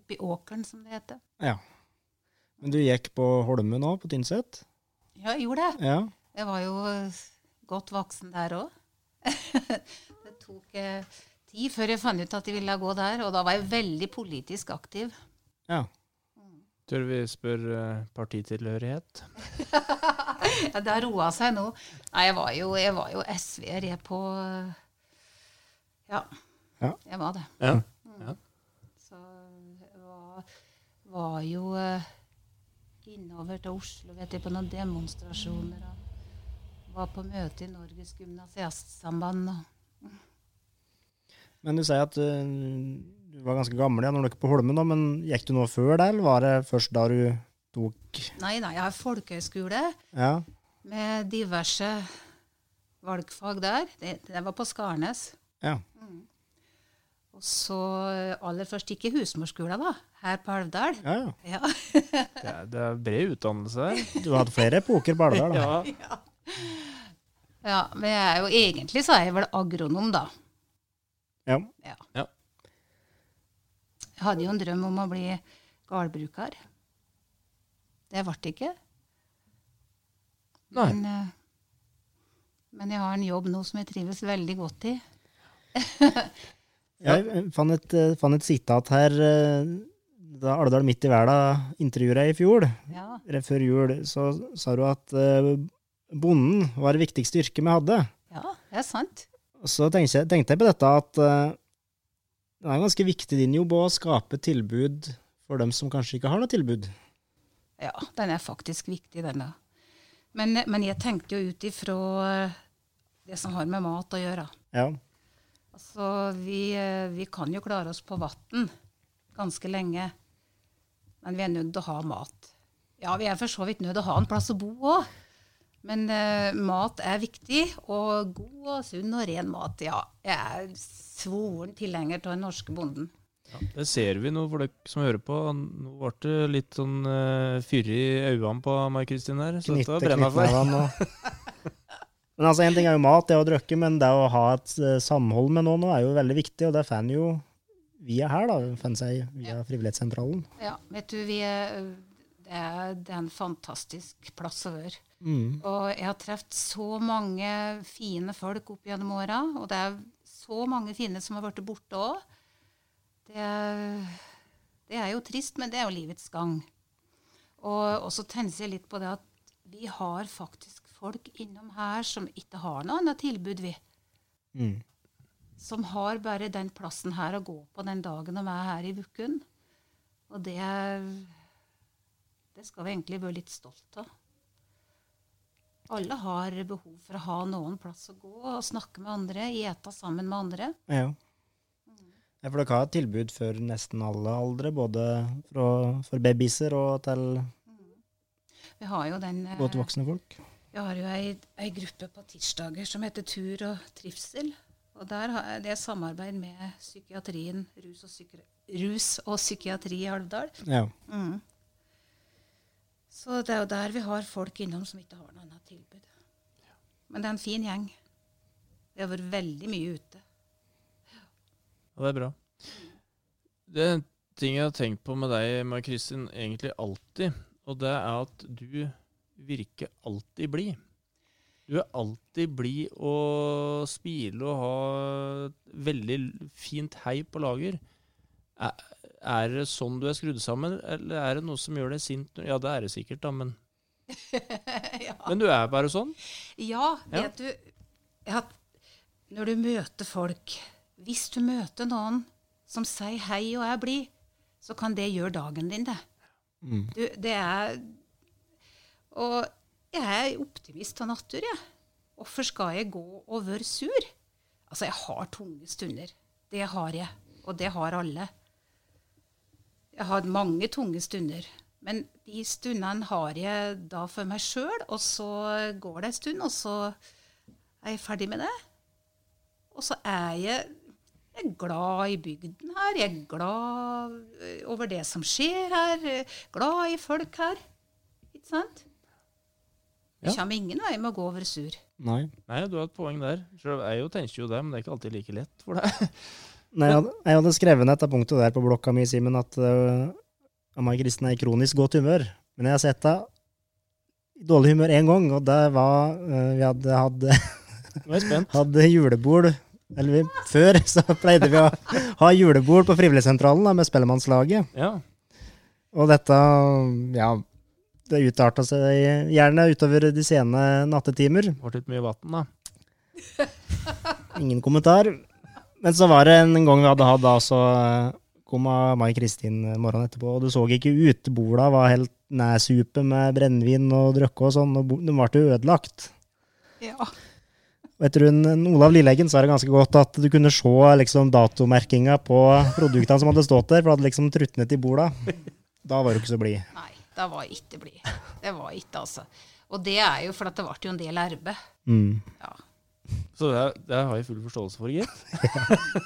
Speaker 4: opp i åkeren, som det heter.
Speaker 1: ja. Men du gikk på Holmen nå, på Tynset?
Speaker 4: Ja, jeg gjorde det.
Speaker 1: Ja.
Speaker 4: Jeg var jo eh, godt voksen der òg. det tok eh, tid før jeg fant ut at jeg ville gå der, og da var jeg veldig politisk aktiv.
Speaker 1: Ja.
Speaker 2: Tør vi spørre uh, partitilhørighet?
Speaker 4: Ja, det har roa seg nå. Nei, jeg var jo, jeg var jo SV-er, jeg på Ja.
Speaker 1: Ja.
Speaker 4: Jeg var det.
Speaker 2: Ja.
Speaker 4: Så jeg var, var jo uh, innover til Oslo vet jeg, på noen demonstrasjoner. Og var på møte i Norges gymnasiastsamband.
Speaker 1: Men du sier at uh, du var ganske gammel ja, når du gikk på Holmen, da, men gikk du noe før det, eller var det først da du tok
Speaker 4: nei, nei, jeg har folkehøyskole
Speaker 1: Ja.
Speaker 4: med diverse valgfag der. Det, det var på Skarnes.
Speaker 1: Ja.
Speaker 4: Og så eh, aller først gikk jeg husmorskole, da. Her på Alvdal.
Speaker 1: ja, ja.
Speaker 4: Ja.
Speaker 2: Det er, det er bred utdannelse her.
Speaker 1: Du hadde flere epoker på Alvdal, da.
Speaker 2: Ja.
Speaker 4: ja. Men jeg er jo egentlig så er jeg vel agronom, da.
Speaker 1: Ja.
Speaker 2: Ja.
Speaker 4: Jeg hadde jo en drøm om å bli gårdbruker. Det ble det ikke.
Speaker 2: Nei.
Speaker 4: Men, eh, men jeg har en jobb nå som jeg trives veldig godt i.
Speaker 1: Jeg fant et, eh, fant et sitat her eh, da Alvdal midt i verden intervjuet deg i fjor.
Speaker 4: Ja.
Speaker 1: Rett før jul så sa du at eh, bonden var det viktigste yrket vi hadde.
Speaker 4: ja, det er sant.
Speaker 1: Så tenkte jeg, tenkte jeg på dette at det er ganske viktig din jobb å skape tilbud for dem som kanskje ikke har noe tilbud.
Speaker 4: Ja, den er faktisk viktig, den da. Men, men jeg tenkte jo ut ifra eh, det som har med mat å gjøre.
Speaker 1: Ja.
Speaker 4: Altså, vi, eh, vi kan jo klare oss på vann ganske lenge, men vi er nødt til å ha mat. Ja, vi er for så vidt nødt til å ha en plass å bo òg. Men uh, mat er viktig, og god og sunn og ren mat. Ja, jeg er svoren tilhenger av den norske bonden.
Speaker 2: Det ser vi nå for dere som hører på. Nå ble det litt sånn uh, fyr i øynene på Mai-Kristin her. Så dette brenner for.
Speaker 1: og Men altså, en ting er jo mat, det å drikke, men det å ha et uh, samhold med noen nå er jo veldig viktig, og det får en jo via her, da. En seg via Frivillighetssentralen.
Speaker 4: Ja, vet du, vi er, det, er, det er en fantastisk plass å være.
Speaker 1: Mm.
Speaker 4: Og jeg har truffet så mange fine folk opp gjennom åra, og det er så mange fine som har blitt borte òg. Det, det er jo trist, men det er jo livets gang. Og, så tenker jeg litt på det at vi har faktisk folk innom her som ikke har noe annet tilbud, vi.
Speaker 1: Mm.
Speaker 4: Som har bare den plassen her å gå på den dagen de er her i uken. Og det, det skal vi egentlig være litt stolt av. Alle har behov for å ha noen plass å gå og snakke med andre, ete sammen med andre.
Speaker 1: Ja. Ja, for dere har et tilbud for nesten alle aldre, både for, for babyer og til
Speaker 4: Vi har jo den eh,
Speaker 1: godt voksne folk.
Speaker 4: Vi har jo ei, ei gruppe på tirsdager som heter Tur og trivsel. Og der har jeg, det er samarbeid med psykiatrien, rus og, psyki rus og psykiatri i Alvdal.
Speaker 1: Ja.
Speaker 4: Mm. Så det er jo der vi har folk innom som ikke har noe annet tilbud. Men det er en fin gjeng. Vi har vært veldig mye ute.
Speaker 2: Ja, det er bra. Det er en ting jeg har tenkt på med deg, Mai Kristin, egentlig alltid. Og det er at du virker alltid blid. Du er alltid blid og smile og ha veldig fint hei på lager. Er, er det sånn du er skrudd sammen, eller er det noe som gjør deg sint? Ja, det er det sikkert, da, men,
Speaker 4: ja.
Speaker 2: men du er bare sånn?
Speaker 4: Ja,
Speaker 2: Ja.
Speaker 4: vet du ja, Når du møter folk Hvis du møter noen som sier hei og er blid, så kan det gjøre dagen din, det.
Speaker 1: Mm.
Speaker 4: Du, det er Og jeg er optimist av natur, jeg. Hvorfor skal jeg gå og være sur? Altså, jeg har tunge stunder. Det har jeg. Og det har alle. Jeg har mange tunge stunder. Men de stundene har jeg da for meg sjøl, og så går det en stund, og så er jeg ferdig med det. Og så er jeg, jeg er glad i bygden her. Jeg er glad eh, over det som skjer her. Glad i folk her. Ikke sant? Jeg
Speaker 2: Ja.
Speaker 4: kommer ingen vei med å gå over sur.
Speaker 1: Nei.
Speaker 2: Nei, du har et poeng der. Selv jeg jo tenker jo det, men det er ikke alltid like lett for deg.
Speaker 1: Nei, jeg hadde, jeg hadde skrevet ned dette punktet der på blokka mi, Simen, at uh, Amai Kristen er i kronisk godt humør. Men jeg har sett henne i dårlig humør én gang, og det var uh, Vi hadde, hadde, hadde julebord Eller vi, før så pleide vi å ha julebord på Frivilligsentralen da, med Spellemannslaget.
Speaker 2: Ja.
Speaker 1: Og dette, ja Det utarta seg gjerne utover de sene nattetimer.
Speaker 2: Ble litt mye vann, da.
Speaker 1: Ingen kommentar. Men så var det en gang vi hadde hatt da, så eh, kom Mai Kristin morgenen etterpå, og du så ikke ut. Bola var helt næsupe med brennevin og drøkke og sånn, og de ble jo ødelagt.
Speaker 4: Ja.
Speaker 1: Og etter hun, en Olav Lilleeggen sa det ganske godt at du kunne se liksom, datomerkinga på produktene som hadde stått der, for det hadde liksom trutnet i borda. Da var du ikke så blid.
Speaker 4: Nei, det var ikke blid. Det var ikke, altså. Og det er jo fordi det ble jo en del arbeid.
Speaker 1: Mm.
Speaker 4: Ja.
Speaker 2: Så det, det har jeg full forståelse for, gitt.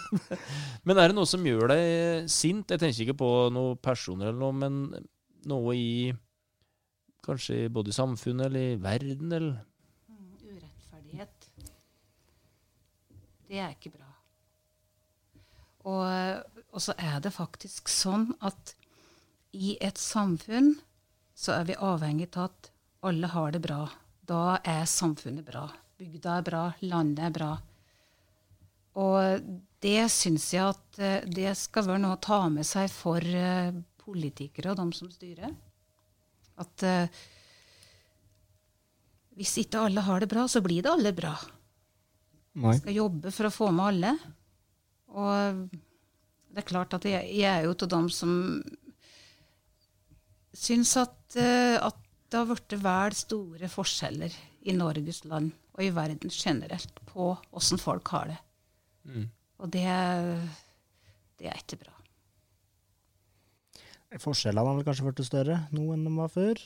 Speaker 2: men er det noe som gjør deg sint? Jeg tenker ikke på noe personer eller noe, men noe i Kanskje både i samfunnet eller i verden, eller
Speaker 4: Urettferdighet. Det er ikke bra. Og, og så er det faktisk sånn at i et samfunn så er vi avhengig av at alle har det bra. Da er samfunnet bra. Bygda er bra, landet er bra. Og det syns jeg at eh, det skal være noe å ta med seg for eh, politikere og de som styrer. At eh, hvis ikke alle har det bra, så blir det alle bra.
Speaker 1: Nei.
Speaker 4: Skal jobbe for å få med alle. Og det er klart at jeg, jeg er jo av dem som syns at, at det har blitt vel store forskjeller i Norges land og i verden generelt på åssen folk har det.
Speaker 2: Mm.
Speaker 4: Og det, det er ikke bra.
Speaker 1: Forskjellene har vel kanskje blitt større nå enn de var før.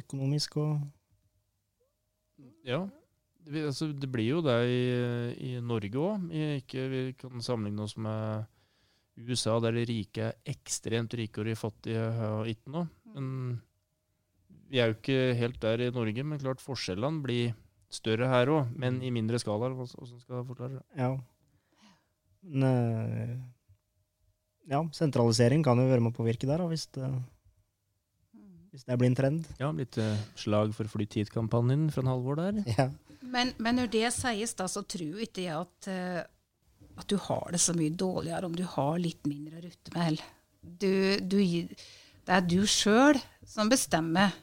Speaker 1: Økonomisk og
Speaker 2: Ja. Det, altså, det blir jo det i, i Norge òg. Vi kan sammenligne oss med USA, der de rike er ekstremt rike og de fattige har ikke noe. Men vi er jo ikke helt der i Norge, men klart forskjellene blir større her òg, men i mindre skala. Hvordan skal jeg forklare det?
Speaker 1: Ja. Men, eh, ja, sentralisering kan jo være med å påvirke der, hvis det, hvis det blir en trend.
Speaker 2: Ja, litt eh, slag for flytt hit-kampanjen fra en halvår der.
Speaker 1: Ja.
Speaker 4: Men, men når det sies, da, så tror ikke jeg at, eh, at du har det så mye dårligere om du har litt mindre å rutte med. heller. Du, du, det er du sjøl som bestemmer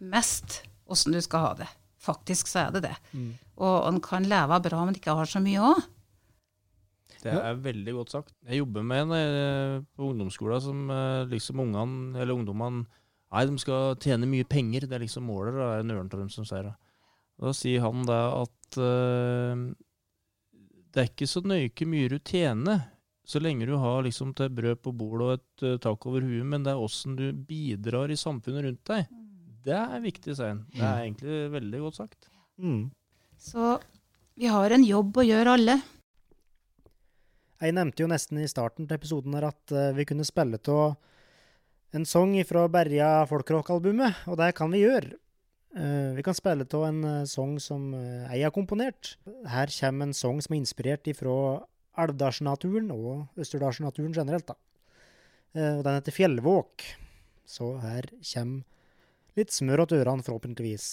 Speaker 4: mest åssen du skal ha det. Faktisk så er det det.
Speaker 1: Mm.
Speaker 4: Og en kan leve bra, men ikke har så mye òg.
Speaker 2: Det er veldig godt sagt. Jeg jobber med en eh, på ungdomsskolen som eh, liksom ungene, eller ungdommene Nei, de skal tjene mye penger. Det er liksom målet. Det er av dem som sier det. Da sier han det at uh, det er ikke så nøye hvor mye du tjener, så lenge du har liksom til brød på bordet og et uh, tak over huet, men det er åssen du bidrar i samfunnet rundt deg. Det er viktig, Svein. Det er egentlig veldig godt sagt.
Speaker 1: Mm.
Speaker 4: Så vi har en jobb å gjøre, alle.
Speaker 1: Jeg nevnte jo nesten i starten til episoden her at eh, vi kunne spille av en sang fra Berja folkrock-albumet, og det kan vi gjøre. Eh, vi kan spille av en eh, sang som jeg har komponert. Her kommer en sang som er inspirert fra Elvdalsnaturen og Østerdalsnaturen generelt. da. Eh, og den heter Fjellvåk. Så her kommer litt smør åt ørene, forhåpentligvis.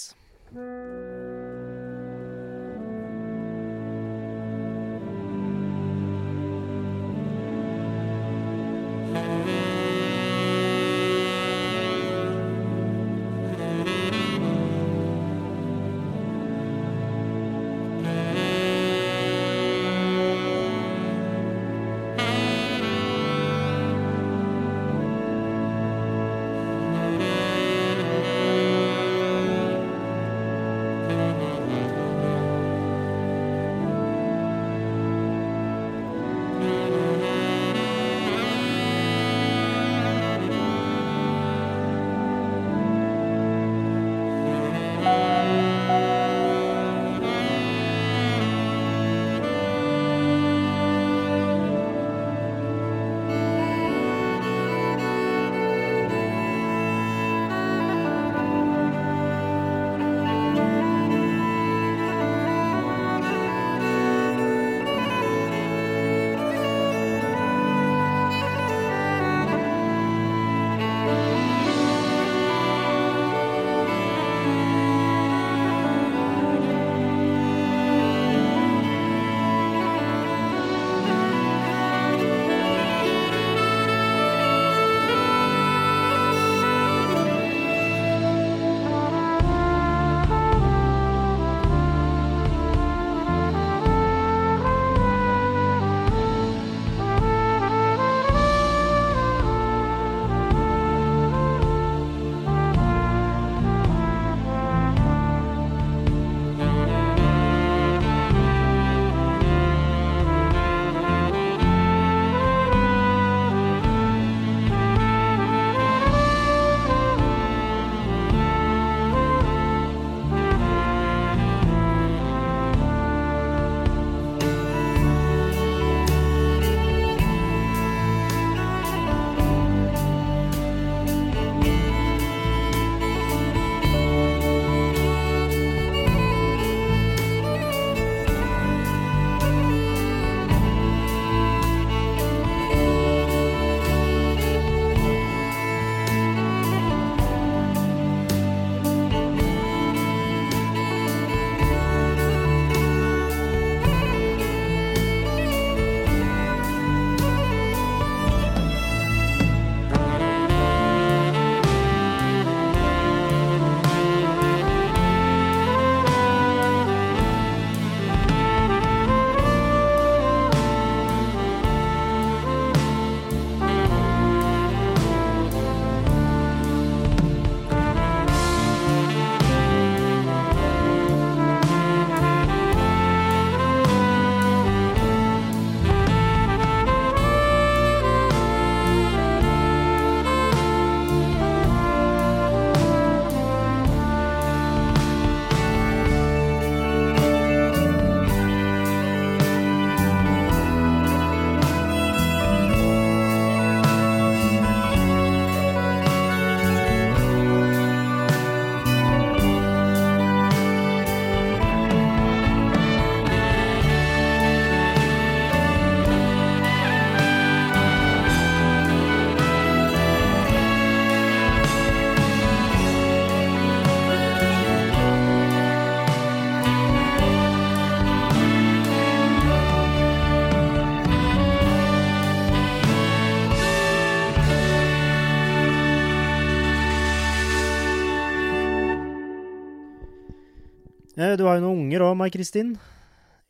Speaker 1: Du har jo noen unger òg, Mai Kristin.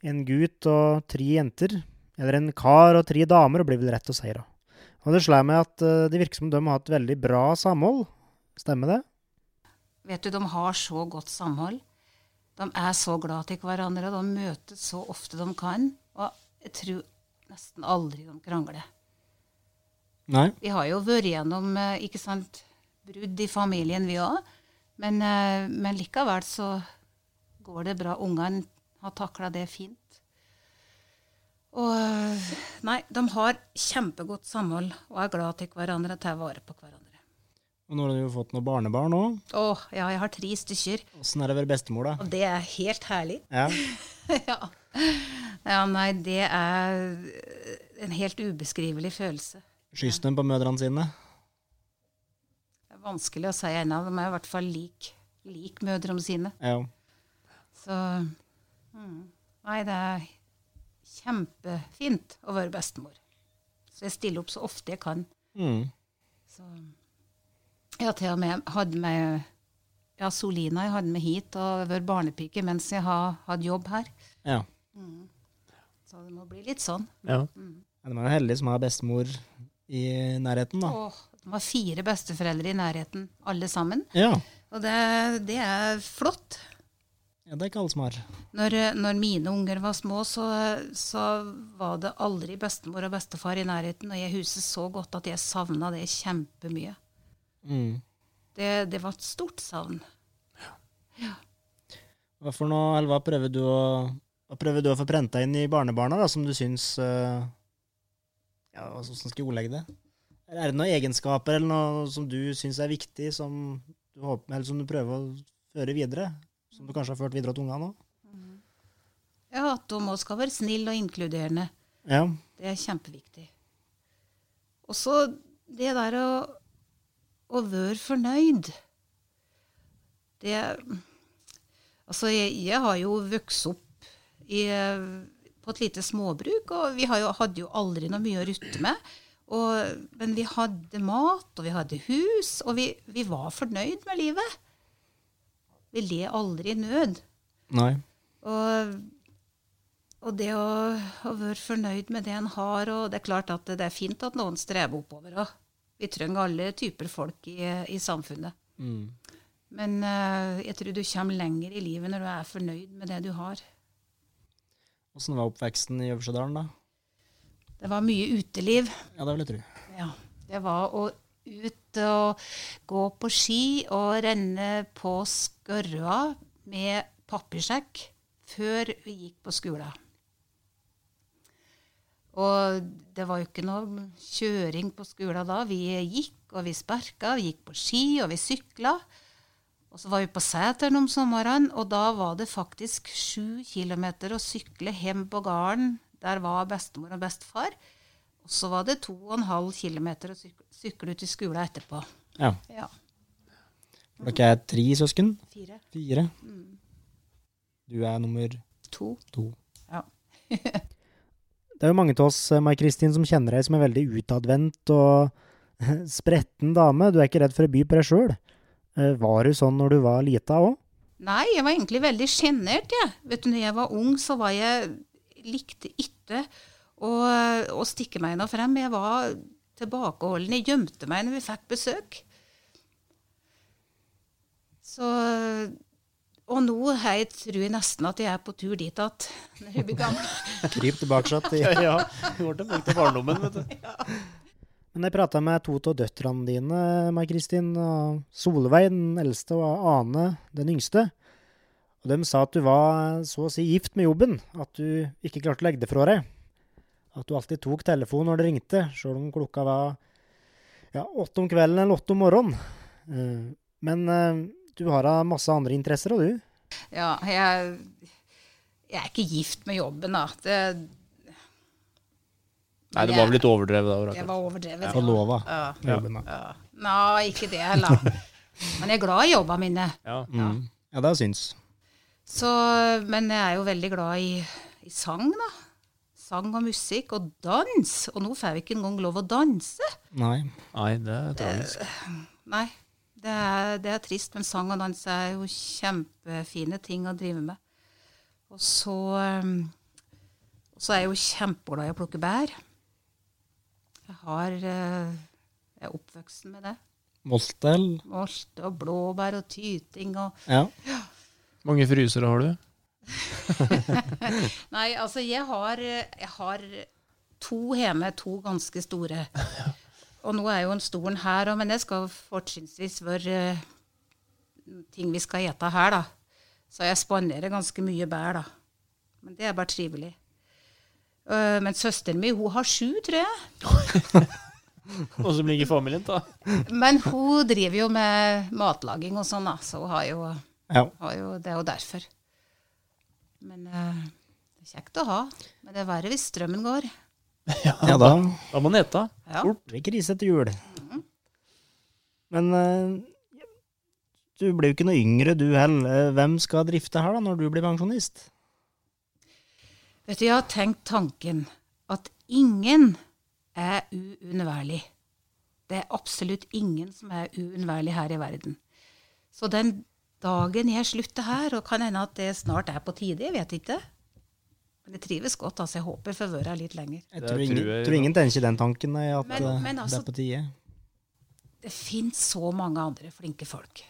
Speaker 1: En gutt og tre jenter. Eller en kar og tre damer, og blir vel rett å si, da. Og det slår meg at eh, det virker som de har et veldig bra samhold. Stemmer det?
Speaker 4: Vet du, de har så godt samhold. De er så glad til hverandre, og de møtes så ofte de kan. Og jeg tror nesten aldri de krangler.
Speaker 1: Nei.
Speaker 4: Vi har jo vært gjennom eh, ikke sant, brudd i familien, vi òg. Men, eh, men likevel så går det bra. Ungene har takla det fint. Og Nei, de har kjempegodt samhold og er glad til hverandre og tar vare på hverandre.
Speaker 1: Og nå har du jo fått noen barnebarn òg.
Speaker 4: Å, ja, jeg har tre stykker,
Speaker 1: Åssen er det å være bestemor, da?
Speaker 4: og det er helt herlig.
Speaker 1: Ja.
Speaker 4: ja. ja, nei, det er en helt ubeskrivelig følelse.
Speaker 1: Skyss dem på mødrene sine.
Speaker 4: Det er vanskelig å si ennå. De er i hvert fall lik, lik mødrene sine.
Speaker 1: Ja.
Speaker 4: Så mm, Nei, det er kjempefint å være bestemor. Så jeg stiller opp så ofte jeg kan.
Speaker 1: Mm.
Speaker 4: Så jeg har til og med hadde med ja, Solina jeg hadde med hit og vært barnepike mens jeg har hatt jobb her.
Speaker 1: ja.
Speaker 4: Så det må bli litt sånn.
Speaker 2: Ja.
Speaker 1: Ja, De er jo heldige som har bestemor i nærheten, da.
Speaker 4: Åh, de har fire besteforeldre i nærheten, alle sammen.
Speaker 1: Ja.
Speaker 4: Og det, det er flott.
Speaker 1: Ja. Det er ikke alle som har.
Speaker 4: Når, når mine unger var små, så, så var det aldri bestemor og bestefar i nærheten. Og jeg husker så godt at jeg savna det kjempemye.
Speaker 1: Mm.
Speaker 4: Det, det var et stort savn.
Speaker 1: Hva for noe, eller hva prøver du å prøver du å få prenta inn i barnebarna, da, som du syns uh, Ja, hvordan skal jeg ordlegge det? Er det noen egenskaper eller noe som du syns er viktig, som du, håper, eller som du prøver å føre videre? Som du kanskje har ført videre til ungene òg?
Speaker 4: Ja, at de òg skal være snille og inkluderende.
Speaker 1: Ja.
Speaker 4: Det er kjempeviktig. Og så det der å, å være fornøyd. Det Altså, jeg, jeg har jo vokst opp i, på et lite småbruk, og vi har jo, hadde jo aldri noe mye å rutte med. Og, men vi hadde mat, og vi hadde hus, og vi, vi var fornøyd med livet. Vi le aldri i nød.
Speaker 1: Nei.
Speaker 4: Og, og det å, å være fornøyd med det en har, og det er klart at det er fint at noen strever oppover òg. Vi trenger alle typer folk i, i samfunnet.
Speaker 1: Mm.
Speaker 4: Men uh, jeg tror du kommer lenger i livet når du er fornøyd med det du har.
Speaker 1: Åssen var oppveksten i Øversjødalen, da?
Speaker 4: Det var mye uteliv.
Speaker 1: Ja, det vil jeg tro.
Speaker 4: Ja, det var å ut og gå på ski og renne på Skørra med papirsekk før vi gikk på skolen. Og det var jo ikke noe kjøring på skolen da. Vi gikk og vi sparka, vi gikk på ski og vi sykla. Og så var vi på Sæteren om sommeren, og da var det faktisk sju kilometer å sykle hjem på gården. Der var bestemor og bestefar. Og så var det to og en halv kilometer å sykle, ut til skolen etterpå.
Speaker 1: Ja.
Speaker 4: Ja,
Speaker 1: Dere er tre søsken?
Speaker 4: fire.
Speaker 1: Fire? Du er nummer
Speaker 4: To.
Speaker 1: to.
Speaker 4: Ja.
Speaker 1: Det er jo mange av oss, eh, Mai Kristin, som kjenner deg som en veldig utadvendt og spretten dame. Du er ikke redd for å by på deg sjøl. Var du sånn når du var lita òg?
Speaker 4: Nei, jeg var egentlig veldig sjenert, jeg. Vet du, når jeg var ung, så var jeg Likte ikke å, og stikke meg noe frem. Jeg var tilbakeholden. Jeg gjemte meg når vi fikk besøk. Så Og nå jeg tror jeg nesten at jeg er på tur dit at når jeg blir gammel.
Speaker 1: Kryp tilbake igjen.
Speaker 3: Ja, Du ble tilbake til barndommen, vet du.
Speaker 1: Men jeg prata med to av døtrene dine, Mai Kristin. og Solveig, den eldste, og Ane, den yngste. Og De sa at du var så å si gift med jobben. At du ikke klarte å legge det fra deg. At du alltid tok telefonen når det ringte, sjøl om klokka var ja, åtte om kvelden eller åtte om morgenen. Eh, Men eh, du har da masse andre interesser, og du?
Speaker 4: Ja, jeg, jeg er ikke gift med jobben, da. Det,
Speaker 2: Nei, det var vel litt overdrevet da. Rakel.
Speaker 4: var overdrevet.
Speaker 1: Forlova
Speaker 4: Ja.
Speaker 1: ja. jobben, da.
Speaker 4: Ja. Nei, ikke det heller. Men jeg er glad i jobba mine.
Speaker 2: Ja.
Speaker 1: ja. Ja, det syns.
Speaker 4: Så, men jeg er jo veldig glad i, i sang, da. Sang og musikk og dans. Og nå får vi ikke engang lov å danse.
Speaker 1: Nei.
Speaker 2: Nei, det er tragisk.
Speaker 4: Nei. Det er, det er trist, men sang og dans er jo kjempefine ting å drive med. Og så, og så er jeg jo kjempeglad i å plukke bær. Jeg har eh, Jeg er oppvokst med det.
Speaker 1: Moltel.
Speaker 4: Molt og blåbær og tyting og
Speaker 1: Ja.
Speaker 2: mange frysere har du?
Speaker 4: Nei, altså, jeg har, jeg har to hjemme, to ganske store. Og nå er jo en stor en her òg, men det skal fortrinnsvis være eh, ting vi skal ete her, da. Så jeg spanderer ganske mye bær, da. Men det er bare trivelig. Uh, men søsteren min, hun har sju, tror jeg.
Speaker 2: Og som ligger familien, da.
Speaker 4: Men hun driver jo med matlaging og sånn, da. Så hun har jo,
Speaker 1: ja.
Speaker 4: har jo Det er jo derfor. Men øh, det er kjekt å ha. Men det er verre hvis strømmen går.
Speaker 1: Ja da.
Speaker 2: Da må en ete.
Speaker 4: Ja.
Speaker 1: Det blir krise etter jul. Men eh, du blir jo ikke noe yngre, du heller. Hvem skal drifte her da, når du blir pensjonist?
Speaker 4: Vet du, jeg har tenkt tanken at ingen er uunnværlig. Det er absolutt ingen som er uunnværlig her i verden. Så den dagen jeg slutter her, og kan hende at det snart er på tide, jeg vet ikke. Men jeg trives godt, altså. Jeg håper for å være her litt lenger.
Speaker 1: Jeg tror ingen,
Speaker 2: jeg-
Speaker 1: tror ingen tenker den tanken, nei, at
Speaker 4: Men- men altså,
Speaker 1: det
Speaker 4: altså-
Speaker 1: er på tide.
Speaker 4: Det fins så mange andre flinke folk.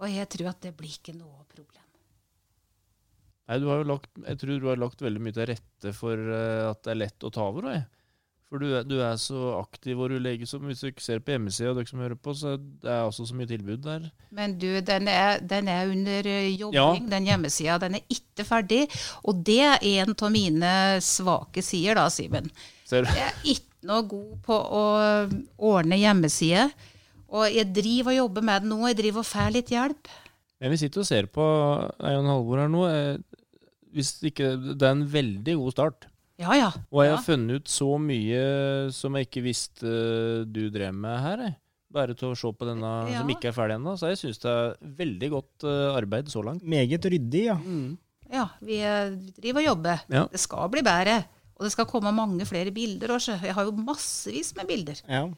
Speaker 4: Og jeg tror at det blir ikke noe problem.
Speaker 2: Nei, du har jo lagt, jeg tror du har lagt veldig mye til rette for eh, at det er lett å ta over. jeg. For du, du er så aktiv, og du legger så Hvis du ser på hjemmesida, og dere som hører på, så det er også så mye tilbud der.
Speaker 4: Men du, den er, den er under jobbing,
Speaker 2: Ja.
Speaker 4: den hjemmesida. Den er ikke ferdig. Og det er en av mine svake sider, da, Simen.
Speaker 2: Ser du?
Speaker 4: Jeg er ikke noe god på å ordne hjemmeside. Og jeg driver og jobber med det nå. Jeg driver og får litt hjelp.
Speaker 2: Men vi sitter og ser på Eion Halvor her nå. eh, Hvis ikke, det er en veldig god start.
Speaker 4: Ja, ja.
Speaker 2: Og jeg
Speaker 4: Ja.
Speaker 2: har funnet ut så mye som jeg ikke visste du drev med her. Jeg. Bare til å se på denne
Speaker 4: Ja.
Speaker 2: som ikke er ferdig ennå. Så jeg syns det er veldig godt eh, arbeid så langt.
Speaker 1: Meget ryddig, ja.
Speaker 4: ja vi, eh, driver og jobber.
Speaker 2: Ja.
Speaker 4: Det skal bli bedre. Og det skal komme mange flere bilder også. Jeg har jo massevis med bilder.
Speaker 1: ja.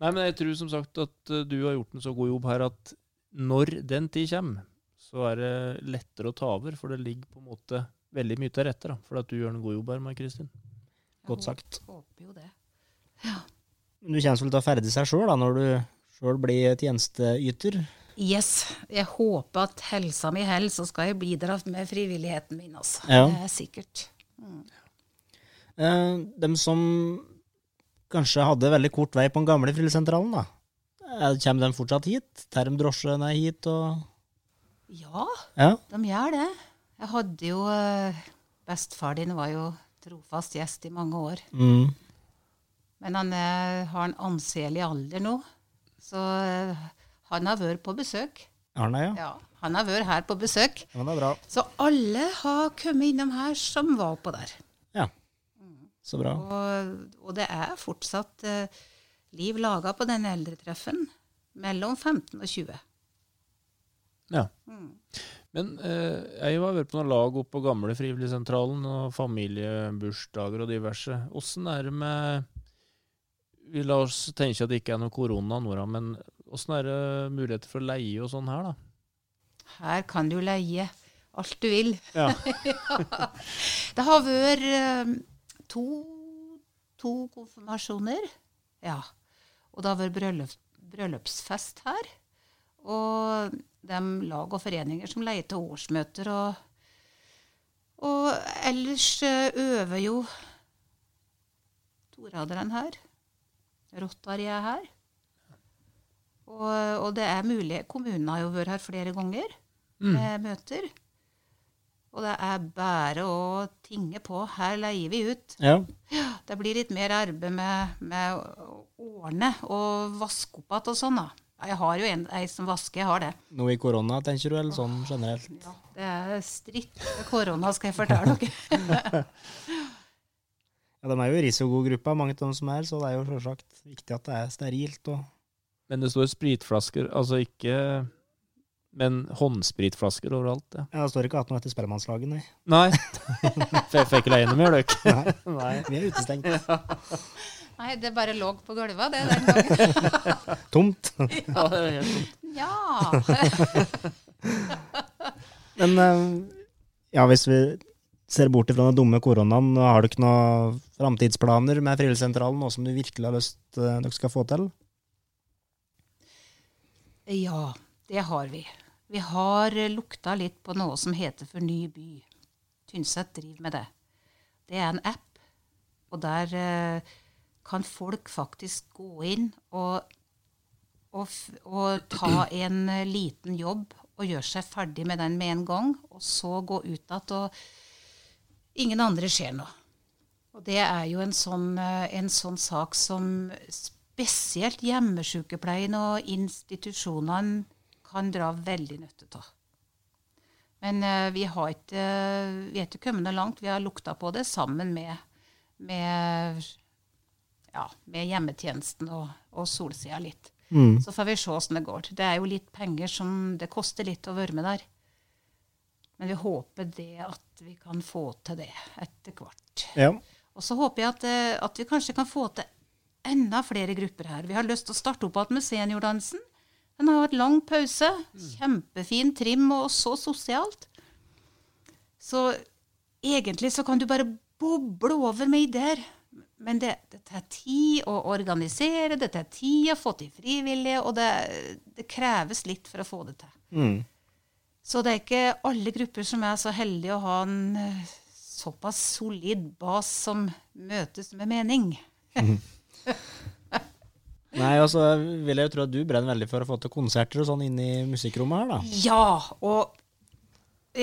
Speaker 2: Nei, men jeg tror som sagt at eh, du har gjort en så god jobb her at når den tid kommer, så er det lettere å ta over. For det ligger på en måte veldig mye til rette da, for at du gjør en god jobb her, Mai Kristin.
Speaker 1: Godt sagt.
Speaker 4: Jeg håper jo det.
Speaker 1: Ja. Du kjenner vel til å ferde seg sjøl, når du sjøl blir tjenesteyter?
Speaker 4: Yes. Jeg håper at helsa mi holder, så skal jeg bidra med frivilligheten min. Altså.
Speaker 1: Ja.
Speaker 4: Det er sikkert.
Speaker 1: Eh, dem som kanskje hadde veldig kort vei på den gamle friluftsentralen, da. Eh, Kommer de fortsatt hit? Tar de drosjene hit og
Speaker 4: Ja,
Speaker 1: Ja.
Speaker 4: de gjør det. Jeg hadde jo eh, Bestefar din var jo trofast gjest i mange år.
Speaker 1: Mm.
Speaker 4: Men han er, har en anselig alder nå. Så eh, han har vært på besøk.
Speaker 1: Arne, ja.
Speaker 4: Ja, han har vært her på besøk.
Speaker 1: ja. Det er bra.
Speaker 4: Så alle har kommet innom her som var oppå der.
Speaker 1: Ja. Så bra.
Speaker 4: Og, og det er fortsatt uh, liv laga på den eldretreffen. Mellom 15 og 20.
Speaker 2: Ja. Men eh, jeg har vært på noen lag oppe på gamle Frivilligsentralen og familiebursdager og diverse. Åssen er det med Vi lar oss tenke at det ikke er noe korona nå, men åssen er det muligheter for å leie og sånn her, da?
Speaker 4: Her kan du leie alt du vil.
Speaker 2: Ja.
Speaker 4: Det har vært eh, to, to konfirmasjoner. Ja. Og det har vært bryllup, bryllupsfest her. Og de lag og foreninger som leier til årsmøter. Og, og ellers eh, øver jo Toraderen her. Rottar er her. Og, og det er mulig Kommunen har jo vært her flere ganger med møter. Og det er bare å tinge på. Her leier vi ut.
Speaker 1: Ja.
Speaker 4: Det blir litt mer arbeid med, med å ordne og vaske opp igjen og sånn, da. Jeg har jo en, ei som vasker, jeg har det.
Speaker 1: Noe i korona, tenker du, eller sånn generelt?
Speaker 4: Ja, det er stritt med korona, skal jeg fortelle dere.
Speaker 1: Ja, De er jo i risikogruppa, mange av dem som er, så det er jo selvsagt viktig at det er sterilt. og
Speaker 2: Men det står spritflasker, altså ikke Men håndspritflasker overalt, ja.
Speaker 1: ja, Det står ikke at noe etter Spellemannslaget, nei.
Speaker 2: Nei. Fikk ikke leie noe mer, ikke?
Speaker 1: nei. Vi er utestengt.
Speaker 4: Nei, det bare lå på gulvet, det den gangen.
Speaker 1: Tomt.
Speaker 2: Ja.
Speaker 4: Ja.
Speaker 1: Men eh, ja, hvis vi ser bort ifra den dumme koronaen, har du ikke noen framtidsplaner med Frivilligsentralen, noe som du virkelig har lyst eh, dere skal få til?
Speaker 4: Ja, det har vi. Vi har lukta litt på noe som heter For ny by. Tynset driver med det. Det er en app, og der eh, kan folk faktisk gå inn og, og, og ta en eh, liten jobb og gjøre seg ferdig med den med en gang, og så gå ut igjen, og ingen andre ser noe. Og det er jo en sånn, eh, en sånn sak som spesielt hjemmesykepleien og institusjonene kan dra veldig nytte av. Men uh, vi har ikke, vi er ikke kommet langt. Vi har lukta på det sammen med, med, ja, med hjemmetjenesten og, og Solsida litt.
Speaker 1: Mm.
Speaker 4: Så får vi se åssen det går. Det er jo litt penger som Det koster litt å være med der. Men vi håper det at vi kan få til det etter hvert.
Speaker 1: Ja.
Speaker 4: Og så håper jeg at, eh, at vi kanskje kan få til enda flere grupper her. Vi har lyst til å starte opp igjen med seniordansen. Den har hatt lang pause. Kjempefin trim og så sosialt. Så egentlig så kan du bare boble over med ideer. Men det, det tar tid å organisere, det tar tid å få til frivillige, og det, det kreves litt for å få det til.
Speaker 1: Mm.
Speaker 4: Så det er ikke alle grupper som er så heldige å ha en eh, såpass solid bas som møtes med mening.
Speaker 1: Nei, og så vil jeg jo tro at du brenner veldig for å få til konserter og sånn inn i musikkrommet her, da.
Speaker 4: Ja, og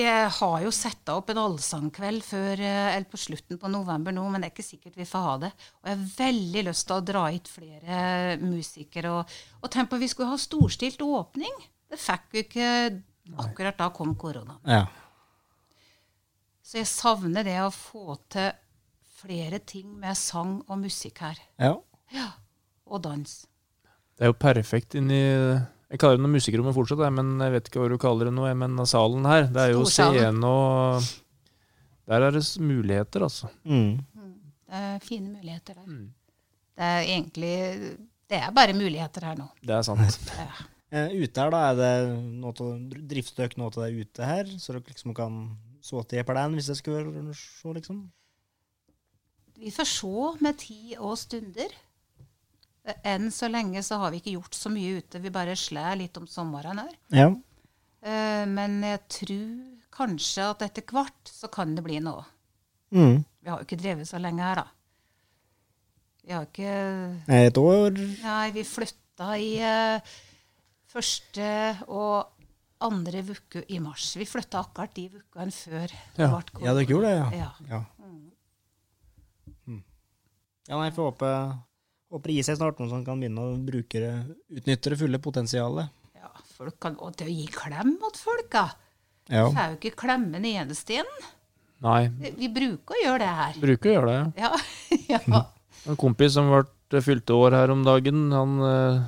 Speaker 4: jeg har jo satt opp en allsangkveld før, eh, eller på slutten på november nå, men det er ikke sikkert vi får ha det. Og jeg har veldig lyst til å dra hit flere musikere. Og, og tenk på vi skulle ha storstilt åpning. Det fikk vi ikke akkurat da kom korona.
Speaker 1: Ja.
Speaker 4: Så jeg savner det å få til flere ting med sang og musikk her.
Speaker 1: ja.
Speaker 4: Og dans.
Speaker 2: Det er jo perfekt inni Jeg kaller det noe musikkrommet fortsatt, men jeg vet ikke hva du kaller det nå. Men salen her, det er jo scene og Der er det muligheter, altså.
Speaker 1: Mm.
Speaker 4: Det er fine muligheter der.
Speaker 2: Mm.
Speaker 4: Det er egentlig Det er bare muligheter her nå.
Speaker 2: Det er sant.
Speaker 4: Ja.
Speaker 1: Eh, ute her, da, er det noe til, driftsstøk nå til deg ute her, så dere liksom kan så til plenen hvis det skulle være så, liksom?
Speaker 4: Vi får se med tid og stunder. Enn så lenge så har vi ikke gjort så mye ute. Vi bare slår litt om sommeren her.
Speaker 1: Ja.
Speaker 4: Uh, Men jeg tror kanskje at etter hvert så kan det bli noe.
Speaker 1: Mm.
Speaker 4: Vi har jo ikke drevet så lenge her, da. Vi har ikke
Speaker 1: Et år
Speaker 4: Nei, vi flytta i uh, første og andre uke i mars. Vi flytta akkurat de ukene før det
Speaker 2: Ja.
Speaker 4: ble
Speaker 1: Ja, dere gjorde det, ja.
Speaker 4: Ja.
Speaker 1: Ja, mm. ja nei, får håpe, håper det gir seg snart noen som kan begynne å bruke det, utnytte det fulle potensialet.
Speaker 4: ja folk kan, og til å gi klem til folk, da.
Speaker 1: Ja.
Speaker 4: Så er jo ikke klemmen i eneste inn.
Speaker 2: Nei,
Speaker 4: Vi, vi bruker å gjøre det her.
Speaker 2: bruker å gjøre det. ja.
Speaker 4: Ja. ja.
Speaker 2: En kompis som ble fylte år her om dagen, han eh,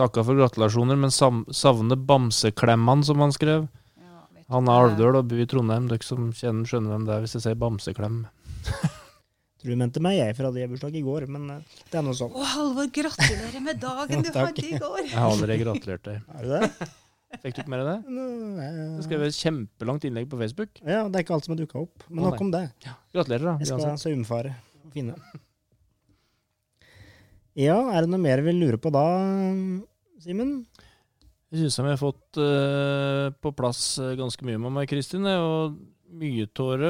Speaker 2: takka for gratulasjoner, men sam savner bamseklemmene, som han skrev.
Speaker 4: Ja,
Speaker 2: Han er alvdøl og bor i Trondheim. Dere som kjenner, skjønner hvem det er hvis jeg sier bamseklem.
Speaker 1: Tror du mente meg, jeg, for hadde jeg bursdag i går, men eh, det er noe sånn.
Speaker 4: Å, Halvor, gratulerer med dagen du hadde i går.
Speaker 2: Jeg har allerede gratulert deg.
Speaker 1: Er det det?
Speaker 2: Fikk du ikke med deg det? Du skrev et kjempelangt innlegg på Facebook.
Speaker 1: Ja, det er ikke alt som har dukka opp. Men nok om det.
Speaker 2: Gratulerer, da.
Speaker 1: Jeg skal saumfare og finne. Ja, er det noe mer vi lurer på da, Simen?
Speaker 2: Jeg syns vi har fått uh, på plass eh, ganske mye med meg, Kristin. Og mye av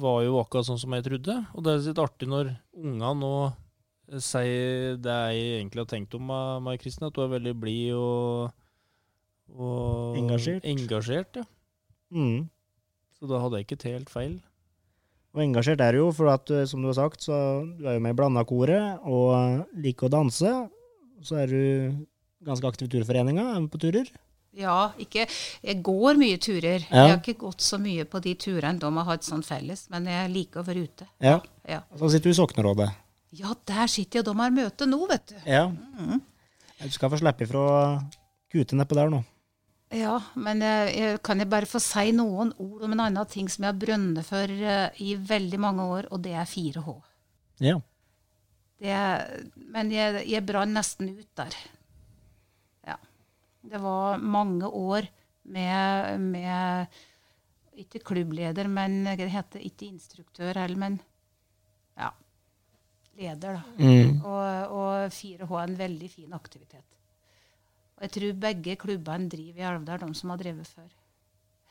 Speaker 2: var jo akkurat sånn som jeg trodde. Og det er litt artig når unga nå eh, sier det jeg egentlig har tenkt om meg, Kristin, at du er veldig blid og, og
Speaker 1: Engasjert.
Speaker 2: engasjert ja.
Speaker 1: Mm.
Speaker 2: Så da hadde jeg ikke helt feil.
Speaker 1: Og engasjert er du jo, for at, eh, som du har sagt, så du er jo med i Blandakoret og liker å danse. Så er du ganske aktiv i Turforeninga, på turer.
Speaker 4: Ja, ikke Jeg går mye turer.
Speaker 1: Ja.
Speaker 4: Jeg har ikke gått så mye på de turene de har hatt sånn felles, men jeg liker å være ute.
Speaker 1: Ja.
Speaker 4: Ja,
Speaker 1: Så sitter du i Soknerådet.
Speaker 4: ja der sitter jeg, de har møte nå, vet du.
Speaker 1: Ja.
Speaker 4: Mhm.
Speaker 1: Du skal få slippe ifra kute nedpå der nå.
Speaker 4: Ja, men jeg, jeg, kan jeg bare få si noen ord om en annen ting som jeg har brønnet for uh, i veldig mange år, og det er 4H.
Speaker 1: Ja.
Speaker 4: Det, men jeg, jeg brann nesten ut der. Ja. Det var mange år med, med Ikke klubbleder, men det heter ikke instruktør heller, men ja, leder, da.
Speaker 1: Mm.
Speaker 4: Og, og 4H er en veldig fin aktivitet. Og jeg tror begge klubbene driver i Alvdal, de som har drevet før.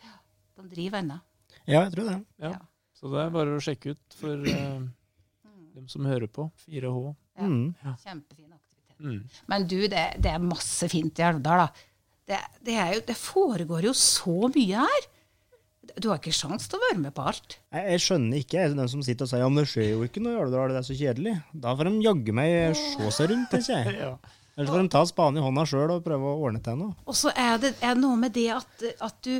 Speaker 4: Ja, de driver ennå.
Speaker 1: Ja, jeg tror det.
Speaker 2: Ja.
Speaker 4: Ja.
Speaker 2: Så det er bare å sjekke ut for uh, dem som hører på. 4H.
Speaker 4: Ja.
Speaker 1: Mm.
Speaker 4: Kjempefin aktivitet.
Speaker 2: Mm.
Speaker 4: Men du, det, det er masse fint i Alvdal, da. Det, det, er jo, det foregår jo så mye her. Du har ikke sjans til å være med på alt.
Speaker 1: Jeg, jeg skjønner ikke jeg, den som sitter og sier ja, men det skjer jo ikke noe i Alvdal, det er så kjedelig. Da får de jaggu meg se seg rundt, tenker jeg.
Speaker 2: Ja.
Speaker 1: Eller så får de ta spaden i hånda sjøl og prøve å ordne til noe.
Speaker 4: Og så er det er noe med det at, at du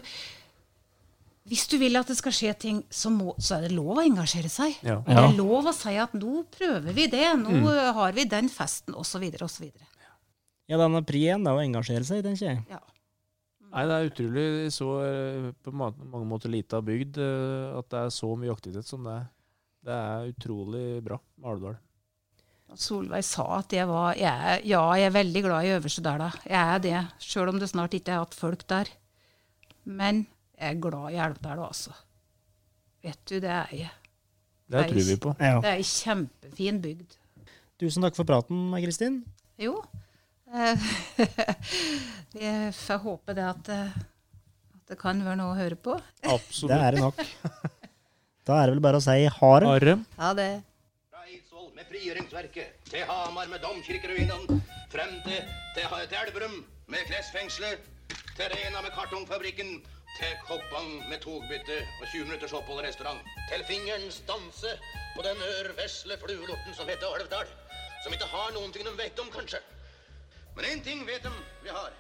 Speaker 4: Hvis du vil at det skal skje ting, så, må, så er det lov å engasjere seg.
Speaker 2: Ja.
Speaker 4: Det er lov å si at nå prøver vi det, nå har vi den festen, osv., osv.
Speaker 1: Ja, denne prien er å engasjere seg, tenker jeg.
Speaker 4: Ja.
Speaker 2: Nei, det er utrolig så eh, på mange måter lita bygd eh, at det er så mye aktivitet som det er. Det er utrolig bra med Alvdal.
Speaker 4: Solveig sa at jeg var jeg, er- Ja, jeg er veldig glad i Øversedala. Jeg er det, sjøl om det snart ikke er hatt folk der. Men jeg er glad i Elvdal, altså. Vet du, det er jeg.
Speaker 2: Det
Speaker 4: er
Speaker 2: tror vi på.
Speaker 4: Det er ei kjempefin bygd.
Speaker 1: Tusen takk for praten, Kristin.
Speaker 4: Jo. Eh, Jeg får håpe det at, eh, at det kan være noe å høre på.
Speaker 2: Absolutt.
Speaker 1: Det er det nok. Da er det vel bare å si ha det.
Speaker 2: Are.
Speaker 4: Ja, det
Speaker 6: Fra Eidsvoll med frigjøringsverket, til Hamar med domkirkeruinene, frem til, til, til Elverum med klesfengselet, til Rena med kartongfabrikken, til Koppang med togbytte og 20 minutters opphold i restaurant. Til fingerens danse på den ørvesle fluelorten som heter Alvdal, som ikke har noen ting de vet om, kanskje. Men én ting vet de vi har.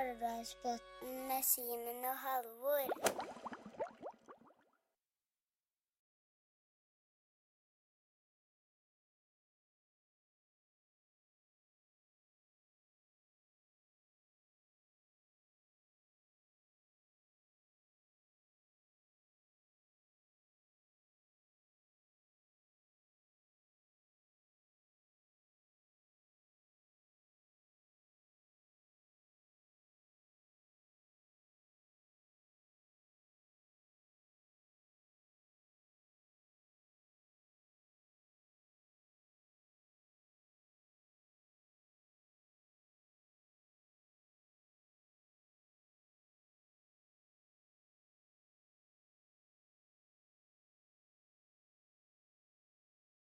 Speaker 5: Elvdalsbotn med Simen og Halvor.